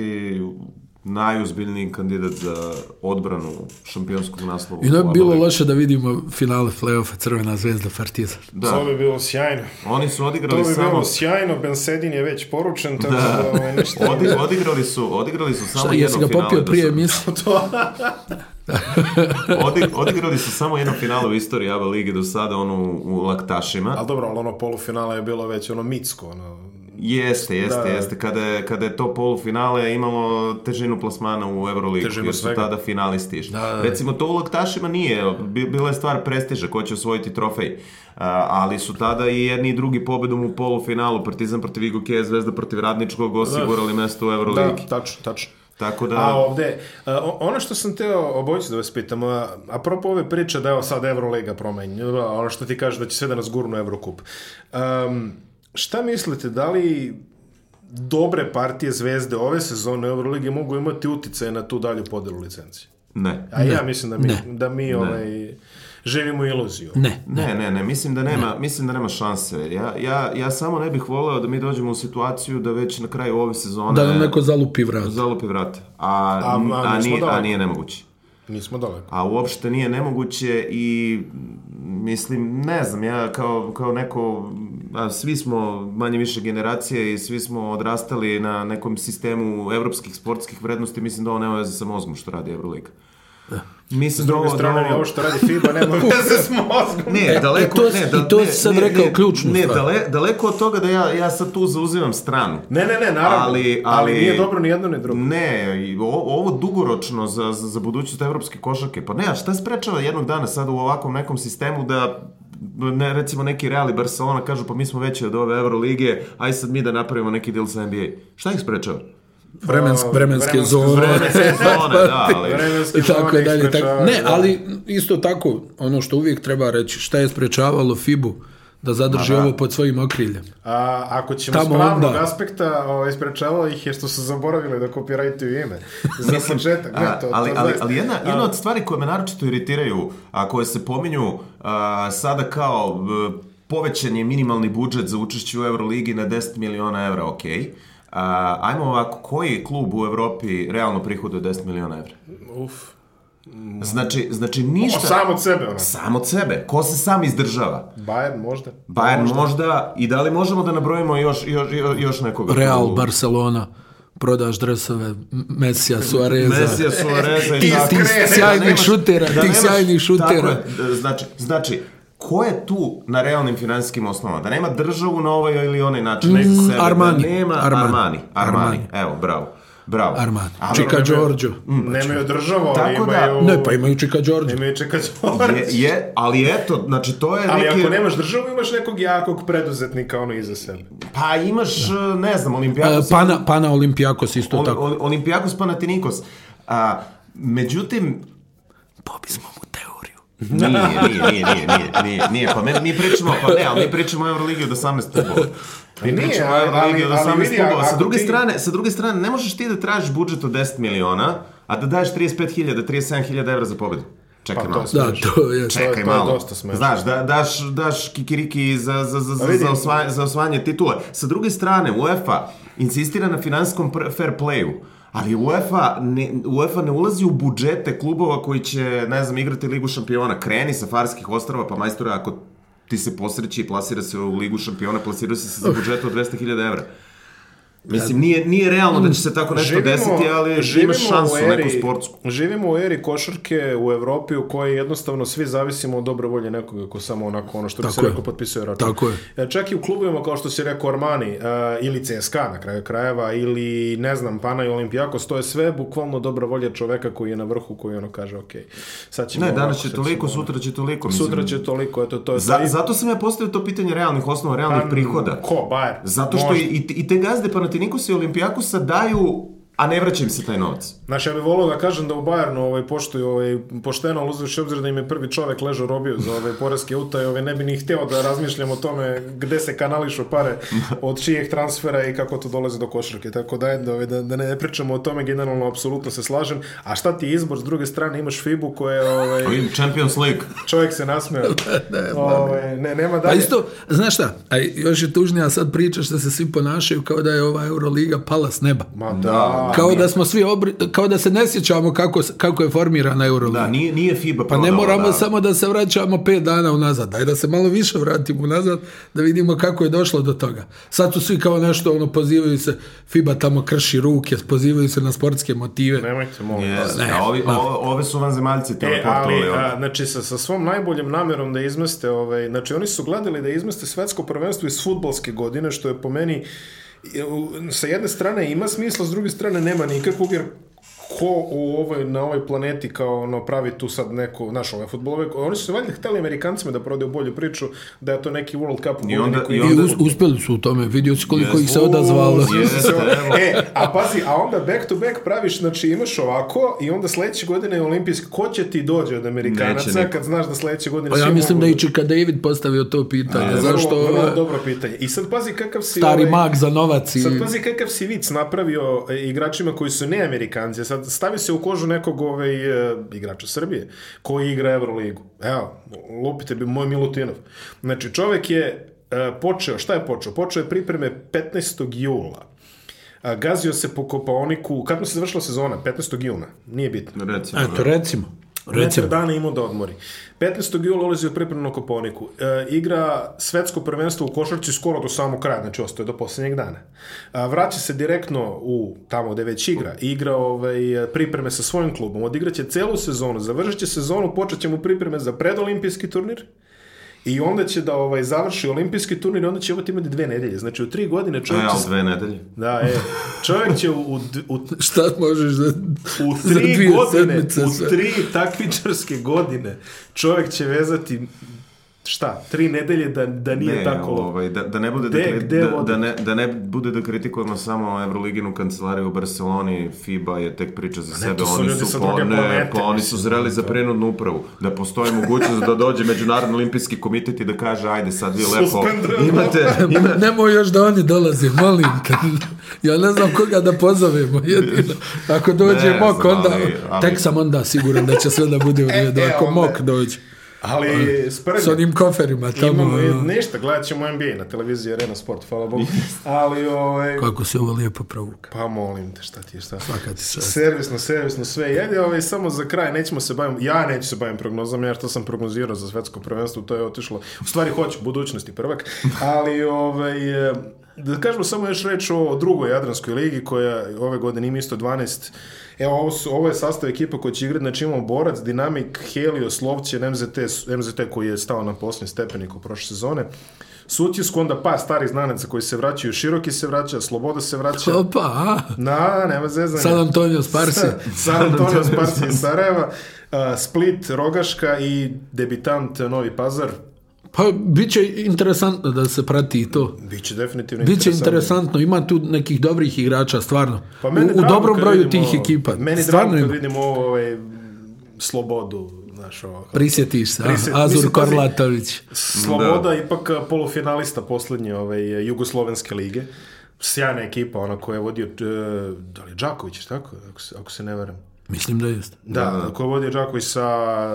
najuzbiljniji kandidat za odbranu šampionskog naslova. I da je bilo loše da vidimo finale play-offa Crvena zvezda Partizan. Da. To bi bilo sjajno. Oni su odigrali samo... To bi samo... bilo sjajno, Bensedin je već poručen, tako da, da ovaj, ništa... Odi, odigrali, su, odigrali su samo Šta, jedno finale. Šta, jesi ga popio da prije emisije? To... Odi, odigrali su samo jedno finale u istoriji ABA ligi do sada, ono u Laktašima. Ali dobro, ali ono polufinale je bilo već ono mitsko, ono Jeste, jeste, da. jeste. Kada je, kada je to polufinale imalo težinu plasmana u Euroligu, težinu jer su svega. tada finalisti išli. Da, da, da. Recimo to u laktašima nije, bila je stvar prestiža, ko će osvojiti trofej. ali su tada i jedni i drugi pobedom u polufinalu, Partizan protiv Igoke, Zvezda protiv Radničkog, da. osigurali mesto u Euroligi. Da, tačno, tačno. Tako da... A ovde, ono što sam teo obojicu da vas pitam, apropo ove priče da je sad Euroliga promenju, ono što ti kažeš da će sve da nas gurnu Eurocup. Um, Šta mislite, da li dobre partije zvezde ove sezone u Euroligi mogu imati uticaj na tu dalju podelu licenci? Ne. A ne. ja mislim da mi, ne. da mi ovaj, želimo iluziju. Ne. Ne, ne, ne, mislim da nema, ne. mislim da nema šanse. Ja, ja, ja samo ne bih voleo da mi dođemo u situaciju da već na kraju ove sezone... Da nam neko zalupi vrat. Zalupi vrat. A, a, a, a, nije, a nije nemoguće. Nismo daleko. A uopšte nije nemoguće i mislim, ne znam, ja kao, kao neko a svi smo manje više generacije i svi smo odrastali na nekom sistemu evropskih sportskih vrednosti, mislim da ovo nema veze sa mozgom što radi Euroliga. Da. Mislim, S da druge strane, da ovo... ovo što radi FIBA nema veze s mozgom. E, ne, e, daleko, e, to, ne, da, I to ne, sam ne, rekao ne, ključno. Ne, dale, daleko od toga da ja, ja sad tu zauzimam stranu. Ne, ne, ne, naravno. Ali, ali, ali nije dobro ni jedno ni drugo. Ne, o, ovo dugoročno za, za, za budućnost evropske košarke. Pa ne, a šta sprečava jednog dana sad u ovakvom nekom sistemu da ne, recimo neki Real i Barcelona kažu pa mi smo veći od ove Euroligije, aj sad mi da napravimo neki deal sa NBA. Šta ih sprečava? Vremensk, pa, vremenske, vremenske zone, vremenske zone da, ali, vremenske tako dalje, tako, ne, da. ali isto tako, ono što uvijek treba reći, šta je sprečavalo FIBU da zadrži da. ovo pod svojim okriljem. A, ako ćemo Tamo s pravnog onda... aspekta, o, ovaj, isprečavalo ih je što su zaboravili da kopirajtuju ime. Za početak. ali, to, ali, to ali, ali jedna, jedna od stvari koje me naročito iritiraju, a koje se pominju a, sada kao e, povećan je minimalni budžet za učešće u Euroligi na 10 miliona evra, ok. A, ajmo ovako, koji klub u Evropi realno prihoduje 10 miliona evra? Uf, Znači, znači ništa... O, sam od sebe. Ona. Sam od sebe. Ko se sam izdržava? Bayern možda. Bayern možda. možda. I da li možemo da nabrojimo još, još, još nekoga? Real, Barcelona prodaš dresove Mesija Suareza. Mesija Suareza i tih, sjajnih šutera, da tih sjajnih šutera. Tako, da, znači, znači, ko je tu na realnim financijskim osnovama? Da nema državu na ovaj ili onaj način. Mm, da Armani, da nema Armani. Armani. Armani. Armani. Evo, bravo. Bravo. Armani. Čika Đorđo. Mm, znači, nemaju državu, ali da, imaju... Da, ne, pa imaju Čika Đorđo. Imaju Čika Đorđo. Je, je, ali eto, znači to je ali neki... Ali ako nemaš državu, imaš nekog jakog preduzetnika ono iza sebe. Pa imaš, da. Eh, ne znam, e, Olimpijakos... Pana, Pana Olimpijakos isto ol, tako. Ol, olimpijakos Panatinikos. A, međutim... Bobi smo mu teoriju. Nije, nije, nije, nije, nije, nije, nije, pa mi, mi pričamo, pa ne, ali mi pričamo o Euroligi od 18. bola. Mi nije, pričamo ali, ligi, ali, ali vidi, klubova. Sa druge, ti... strane, sa druge strane, ne možeš ti da tražiš budžet od 10 miliona, a da daješ 35.000, 37.000 evra za pobedu. Čekaj pa, malo. Da, to je, Čekaj to malo. To je dosta smešno. Znaš, da, daš, daš kikiriki za, za, za, za, za, osvajanje, za osvajanje titule. Sa druge strane, UEFA insistira na finanskom fair playu. Ali UEFA ne, UEFA ne ulazi u budžete klubova koji će, ne znam, igrati Ligu šampiona. Kreni sa Farskih ostrava, pa majstore, ako ti se posreći i plasira se u Ligu šampiona, plasira se sa budžeta od 200.000 evra. Mislim, nije, nije realno da će se tako nešto živimo, desiti, ali živimo imaš šansu eri, neku sportsku. Živimo u eri košarke u Evropi u kojoj jednostavno svi zavisimo od dobre volje nekoga ko samo onako ono što bi tako se rekao potpisuje račun. Tako je. E, čak i u klubovima kao što si rekao Armani uh, ili CSKA na kraju krajeva ili ne znam Pana i Olimpijakos, to je sve bukvalno dobra volja čoveka koji je na vrhu koji ono kaže ok, sad ćemo... Ne, danas će toliko, sutra će toliko. Mislim. Sutra će toliko, eto to je... Za, zato sam ja postavio to pitanje realnih osnova, realnih pa, prihoda. Ko, Bayer? Zato što i, i te gazde pa com Panathinaikosa i Olimpijakosa daju A ne vraća se taj novac. Znači, ja bih volio da kažem da u Bayernu ovaj, poštuju, ovaj, pošteno, uzviši obzir da im je prvi čovek ležao robio za ove poreske utaje, ovaj, ne bi ni hteo da razmišljam o tome gde se kanališu pare, od čijih transfera i kako to dolazi do košarke. Tako da, da, da, da ne pričamo o tome, generalno, apsolutno se slažem. A šta ti je izbor? S druge strane imaš FIBU koja ovaj, je... Ovaj, Champions League. Čovjek se nasmeo. ne, ne, ovaj, ne, nema dalje. A isto, znaš šta, a još je tužnija sad priča što se svi ponašaju kao da je ova Euroliga pala s neba. Ma da. da kao da smo svi obri, kao da se ne sjećamo kako, kako je formirana Euroliga. Da, nije, nije FIBA Pa ne moramo da. samo da se vraćamo pet dana unazad. Daj da se malo više vratimo unazad da vidimo kako je došlo do toga. Sad su svi kao nešto ono pozivaju se FIBA tamo krši ruke, pozivaju se na sportske motive. Nemojte molim. Yes, ne, ovi, o, ove su vanzemaljci e, te, ali, a, znači sa, sa svom najboljim namjerom da izmeste, ovaj, znači oni su gledali da izmeste svetsko prvenstvo iz futbolske godine, što je po meni sa jedne strane ima smisla, s druge strane nema nikakvog, jer ko u ovoj, na ovoj planeti kao ono, pravi tu sad neko, znaš, ove futbolove, oni su se valjda hteli Amerikancima da prodaju bolju priču, da je to neki World Cup. I onda, i onda... I us, uspeli su u tome, vidio si koliko yes. ih se odazvalo. Yes, e, a pazi, a onda back to back praviš, znači imaš ovako i onda sledeće godine je olimpijski, ko će ti dođe od Amerikanaca kad znaš da sledeće godine... A pa ja mislim mogu... da, da- i Čika David postavio to pitanje, a, zašto... Vrlo, vrlo dobro pitanje. I sad pazi kakav si... Stari ovaj, mag za novac i... Sad pazi kakav si vic napravio e, igračima koji su ne Amerikanci, sad sad stavi se u kožu nekog ovaj, e, igrača Srbije koji igra Evroligu. Evo, lupite bi moj Milutinov. Znači, čovek je e, počeo, šta je počeo? Počeo je pripreme 15. jula gazio se po kopaoniku, kad mu se završila sezona? 15. juna, nije bitno. Da recimo. Eto, da. recimo. Recimo. dana imao da odmori. 15. jula ulazi u pripremnu Koponiku. E, igra svetsko prvenstvo u košarci skoro do samog kraja, znači ostaje do poslednjeg dana. E, vraća se direktno u tamo gde već igra. Igra ovaj, pripreme sa svojim klubom. Odigraće celu sezonu, završit će sezonu, počet ćemo pripreme za predolimpijski turnir i onda će da ovaj, završi olimpijski turnir i onda će imati imati dve nedelje. Znači u tri godine čovjek... Će... Ja, dve nedelje. Da, e. Čovjek će u... u, u Šta možeš da... u tri godine, u tri takmičarske godine čovjek će vezati šta, tri nedelje da, da nije ne, tako... Ovaj, da, da, ne bude de, da, da, da, ne, da ne bude da kritikujemo samo Evroliginu kancelariju u Barceloni, FIBA je tek priča za ne, sebe, su oni su po, ne, pa oni su zreli za prenudnu upravu, da postoji mogućnost da dođe Međunarodni olimpijski komitet i da kaže, ajde sad vi lepo, imate... Ima... Nemoj još da oni dolaze, molim te. Ja ne znam koga da pozovemo, jedino. Ako dođe ne, mok, znam, onda... Ali, Tek sam onda siguran da će sve da bude u e, redu, e, ako e, mok dođe. Ali spremno. S onim koferima tamo. Imamo, ništa, gledat ćemo NBA na televiziji Arena Sport, hvala Bogu. Ali, ovaj... Kako se ovo lijepo provuka. Pa molim te, šta ti je šta. Svaka ti čast. Servisno, servisno, sve jede. Ovaj, samo za kraj, nećemo se bavim, ja neću se bavim prognozama, jer to sam prognozirao za svetsko prvenstvo, to je otišlo. U stvari hoću, budućnosti prvak. Ali, ovaj, Da kažemo samo još reč o drugoj Jadranskoj ligi koja ove godine ima isto 12 Evo, ovo, su, ovo je sastav ekipa koja će igrati, znači imamo Borac, Dinamik, Helios, Lovćen, MZT, MZT koji je stao na posljednji stepenik u prošle sezone. Sutjesku, onda pa starih znanaca koji se vraćaju, Široki se vraća, Sloboda se vraća. Opa, a? Na, nema zezanja. San Antonio Sparsi. San Antonio Sparsi iz Sarajeva, uh, Split, Rogaška i debitant Novi Pazar, Pa biće interesantno da se prati i to. Biće definitivno biće interesantno. Ima tu nekih dobrih igrača, stvarno. Pa u, u dobrom broju vidimo, tih ekipa. Meni stvarno drago kad vidimo ovaj, slobodu. Znaš, ovako. Prisjetiš se, Prisjet... Azur Mislim, Korlatović. Sloboda da. ipak eh, polufinalista poslednje ovaj, Jugoslovenske lige. Sjajna ekipa, ona koja je vodio, eh, da li je Đaković, tako? Ako se, ako se ne varam. Mislim da jeste. Da, da, da, ko vodi Đaković sa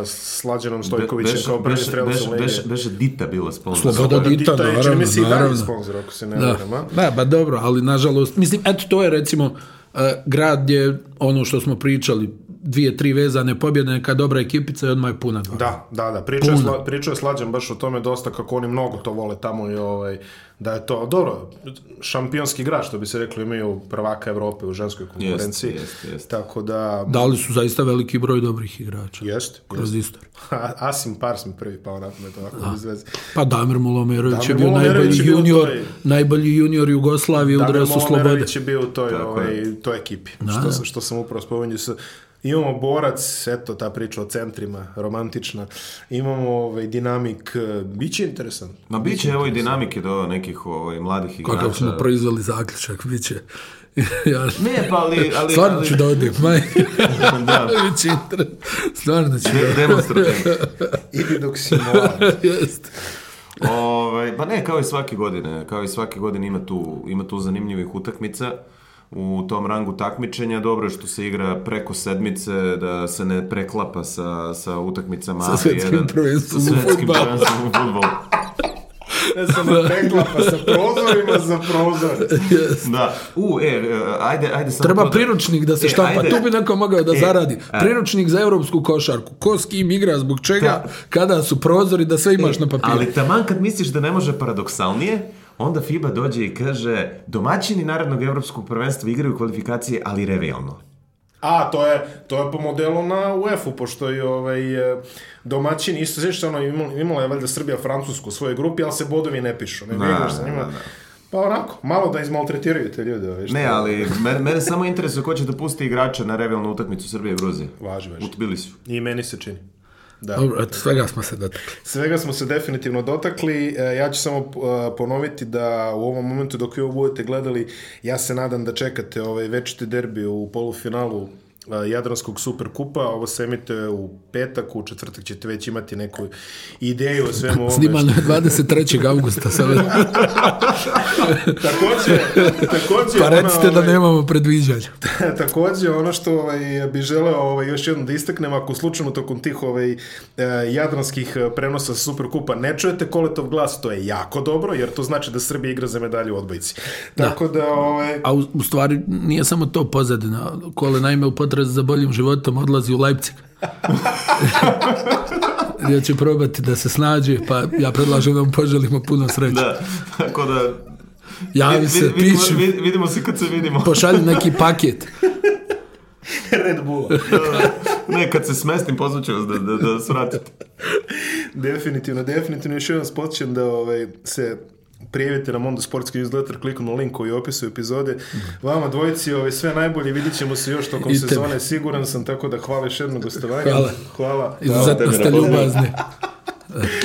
Slađanom Stojkovićem Be, kao prvi strelac u Ligi. Beše, beše Dita bila sponsor. Sloboda Dita, Dita naravno. Dita je čini se i dalje sponsor, ako se ne da. varam. Da, ba pa dobro, ali nažalost, mislim, eto to je recimo uh, grad je ono što smo pričali, dvije, tri vezane pobjede, neka dobra ekipica i odmah je puna dva. Da, da, da. Pričao, sla, pričao je Slađan baš o tome dosta kako oni mnogo to vole tamo i ovaj, da je to, dobro, šampionski grad, što bi se reklo, imaju prvaka Evrope u ženskoj konkurenciji. Jest, jest, jest. Tako da... Dali su zaista veliki broj dobrih igrača. Jest. Kroz jest. istoriju. Asim Pars mi prvi pao na pamet ovako da. Izvezi. Pa Damir Mulomerović je bio najbolji junior, toj... najbolji junior Jugoslavije u dresu Slobode. Damir Mulomerović je bio u toj, ovaj, toj ekipi, da, što, da. što sam upravo spomenuo sa Imamo borac, eto ta priča o centrima, romantična. Imamo ovaj dinamik, e, biće interesant. Ma biće, biće evo i dinamike do nekih ovaj mladih igrača. Kako smo proizveli zaključak, biće. ja, ne, pa ali... ali stvarno ali... ću da odim, maj. da. Biće interesant. Stvarno ću De, da. Demonstrativno. Idi dok si mlad. Jeste. Ove, ovaj, pa ne, kao i svake godine, kao i svake godine ima tu, ima tu zanimljivih utakmica u tom rangu takmičenja. Dobro je što se igra preko sedmice, da se ne preklapa sa, sa utakmicama. Sa svetskim jedan, prvenstvom sa svetskim u futbolu. da se ne preklapa sa prozorima za prozor. Yes. Da. U, e, e, ajde, ajde samo... Treba da- priručnik da se e, štampa. Ajde. Tu bi neko mogao da e, zaradi. E. Priručnik a... za evropsku košarku. Ko s kim igra, zbog čega, Ta... kada su prozori, da sve imaš e, na papiru. Ali taman kad misliš da ne može paradoksalnije, onda FIBA dođe i kaže domaćini narodnog evropskog prvenstva igraju kvalifikacije, ali revijalno. A, to je, to je po modelu na uefa pošto je ovaj, domaćin, isto znači što ono, imala je valjda Srbija Francusku u svojoj grupi, ali se bodovi ne pišu, ne, ne da, igraš sa da, njima. Da. Pa onako, malo da izmaltretiraju te ljude. Ovaj, ne, ali mene mene samo interesuje ko će da pusti igrača na revijalnu utakmicu Srbije-Gruzije. i Važi, važi. U Tbilisu. I meni se čini. Da. Dobro, eto, svega smo se dotakli. Svega smo se definitivno dotakli. E, ja ću samo e, ponoviti da u ovom momentu dok vi ovo budete gledali, ja se nadam da čekate ovaj večiti derbi u polufinalu Jadranskog superkupa, ovo se emituje u petak, u četvrtak ćete već imati neku ideju o svemu ovome. Snimano je 23. augusta sad. takođe, takođe... Pa recite ono, da ovaj, da nemamo predviđanja. takođe, ono što ovaj, bi želeo ovaj, još jedno da istaknem, ako slučajno tokom tih ovaj, e, jadranskih e, prenosa superkupa ne čujete koletov glas, to je jako dobro, jer to znači da Srbija igra za medalju u odbojici. Da. Tako da, da ovaj... A u, u stvari nije samo to pozadina. Kole naime upotrebno poraz za boljim životom odlazi u Leipzig. ja će probati da se snađe, pa ja predlažem da mu poželimo puno sreće. Da, tako da... Javi se, vid, vidimo, vid, vidimo se kad se vidimo. Pošalji neki paket. Red Bull. Da, da. ne, kad se smestim, pozvaću vas da, da, da svratite. definitivno, definitivno. Još jedan spočem da ovaj, se prijavite nam onda sportski newsletter klikom na link koji opisuje epizode. Vama dvojici ove, ovaj, sve najbolje, vidit ćemo se još tokom sezone, siguran sam, tako da hvala još jedno gostovanje. Hvala. Hvala. Izuzetno ste ljubazni.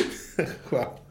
hvala.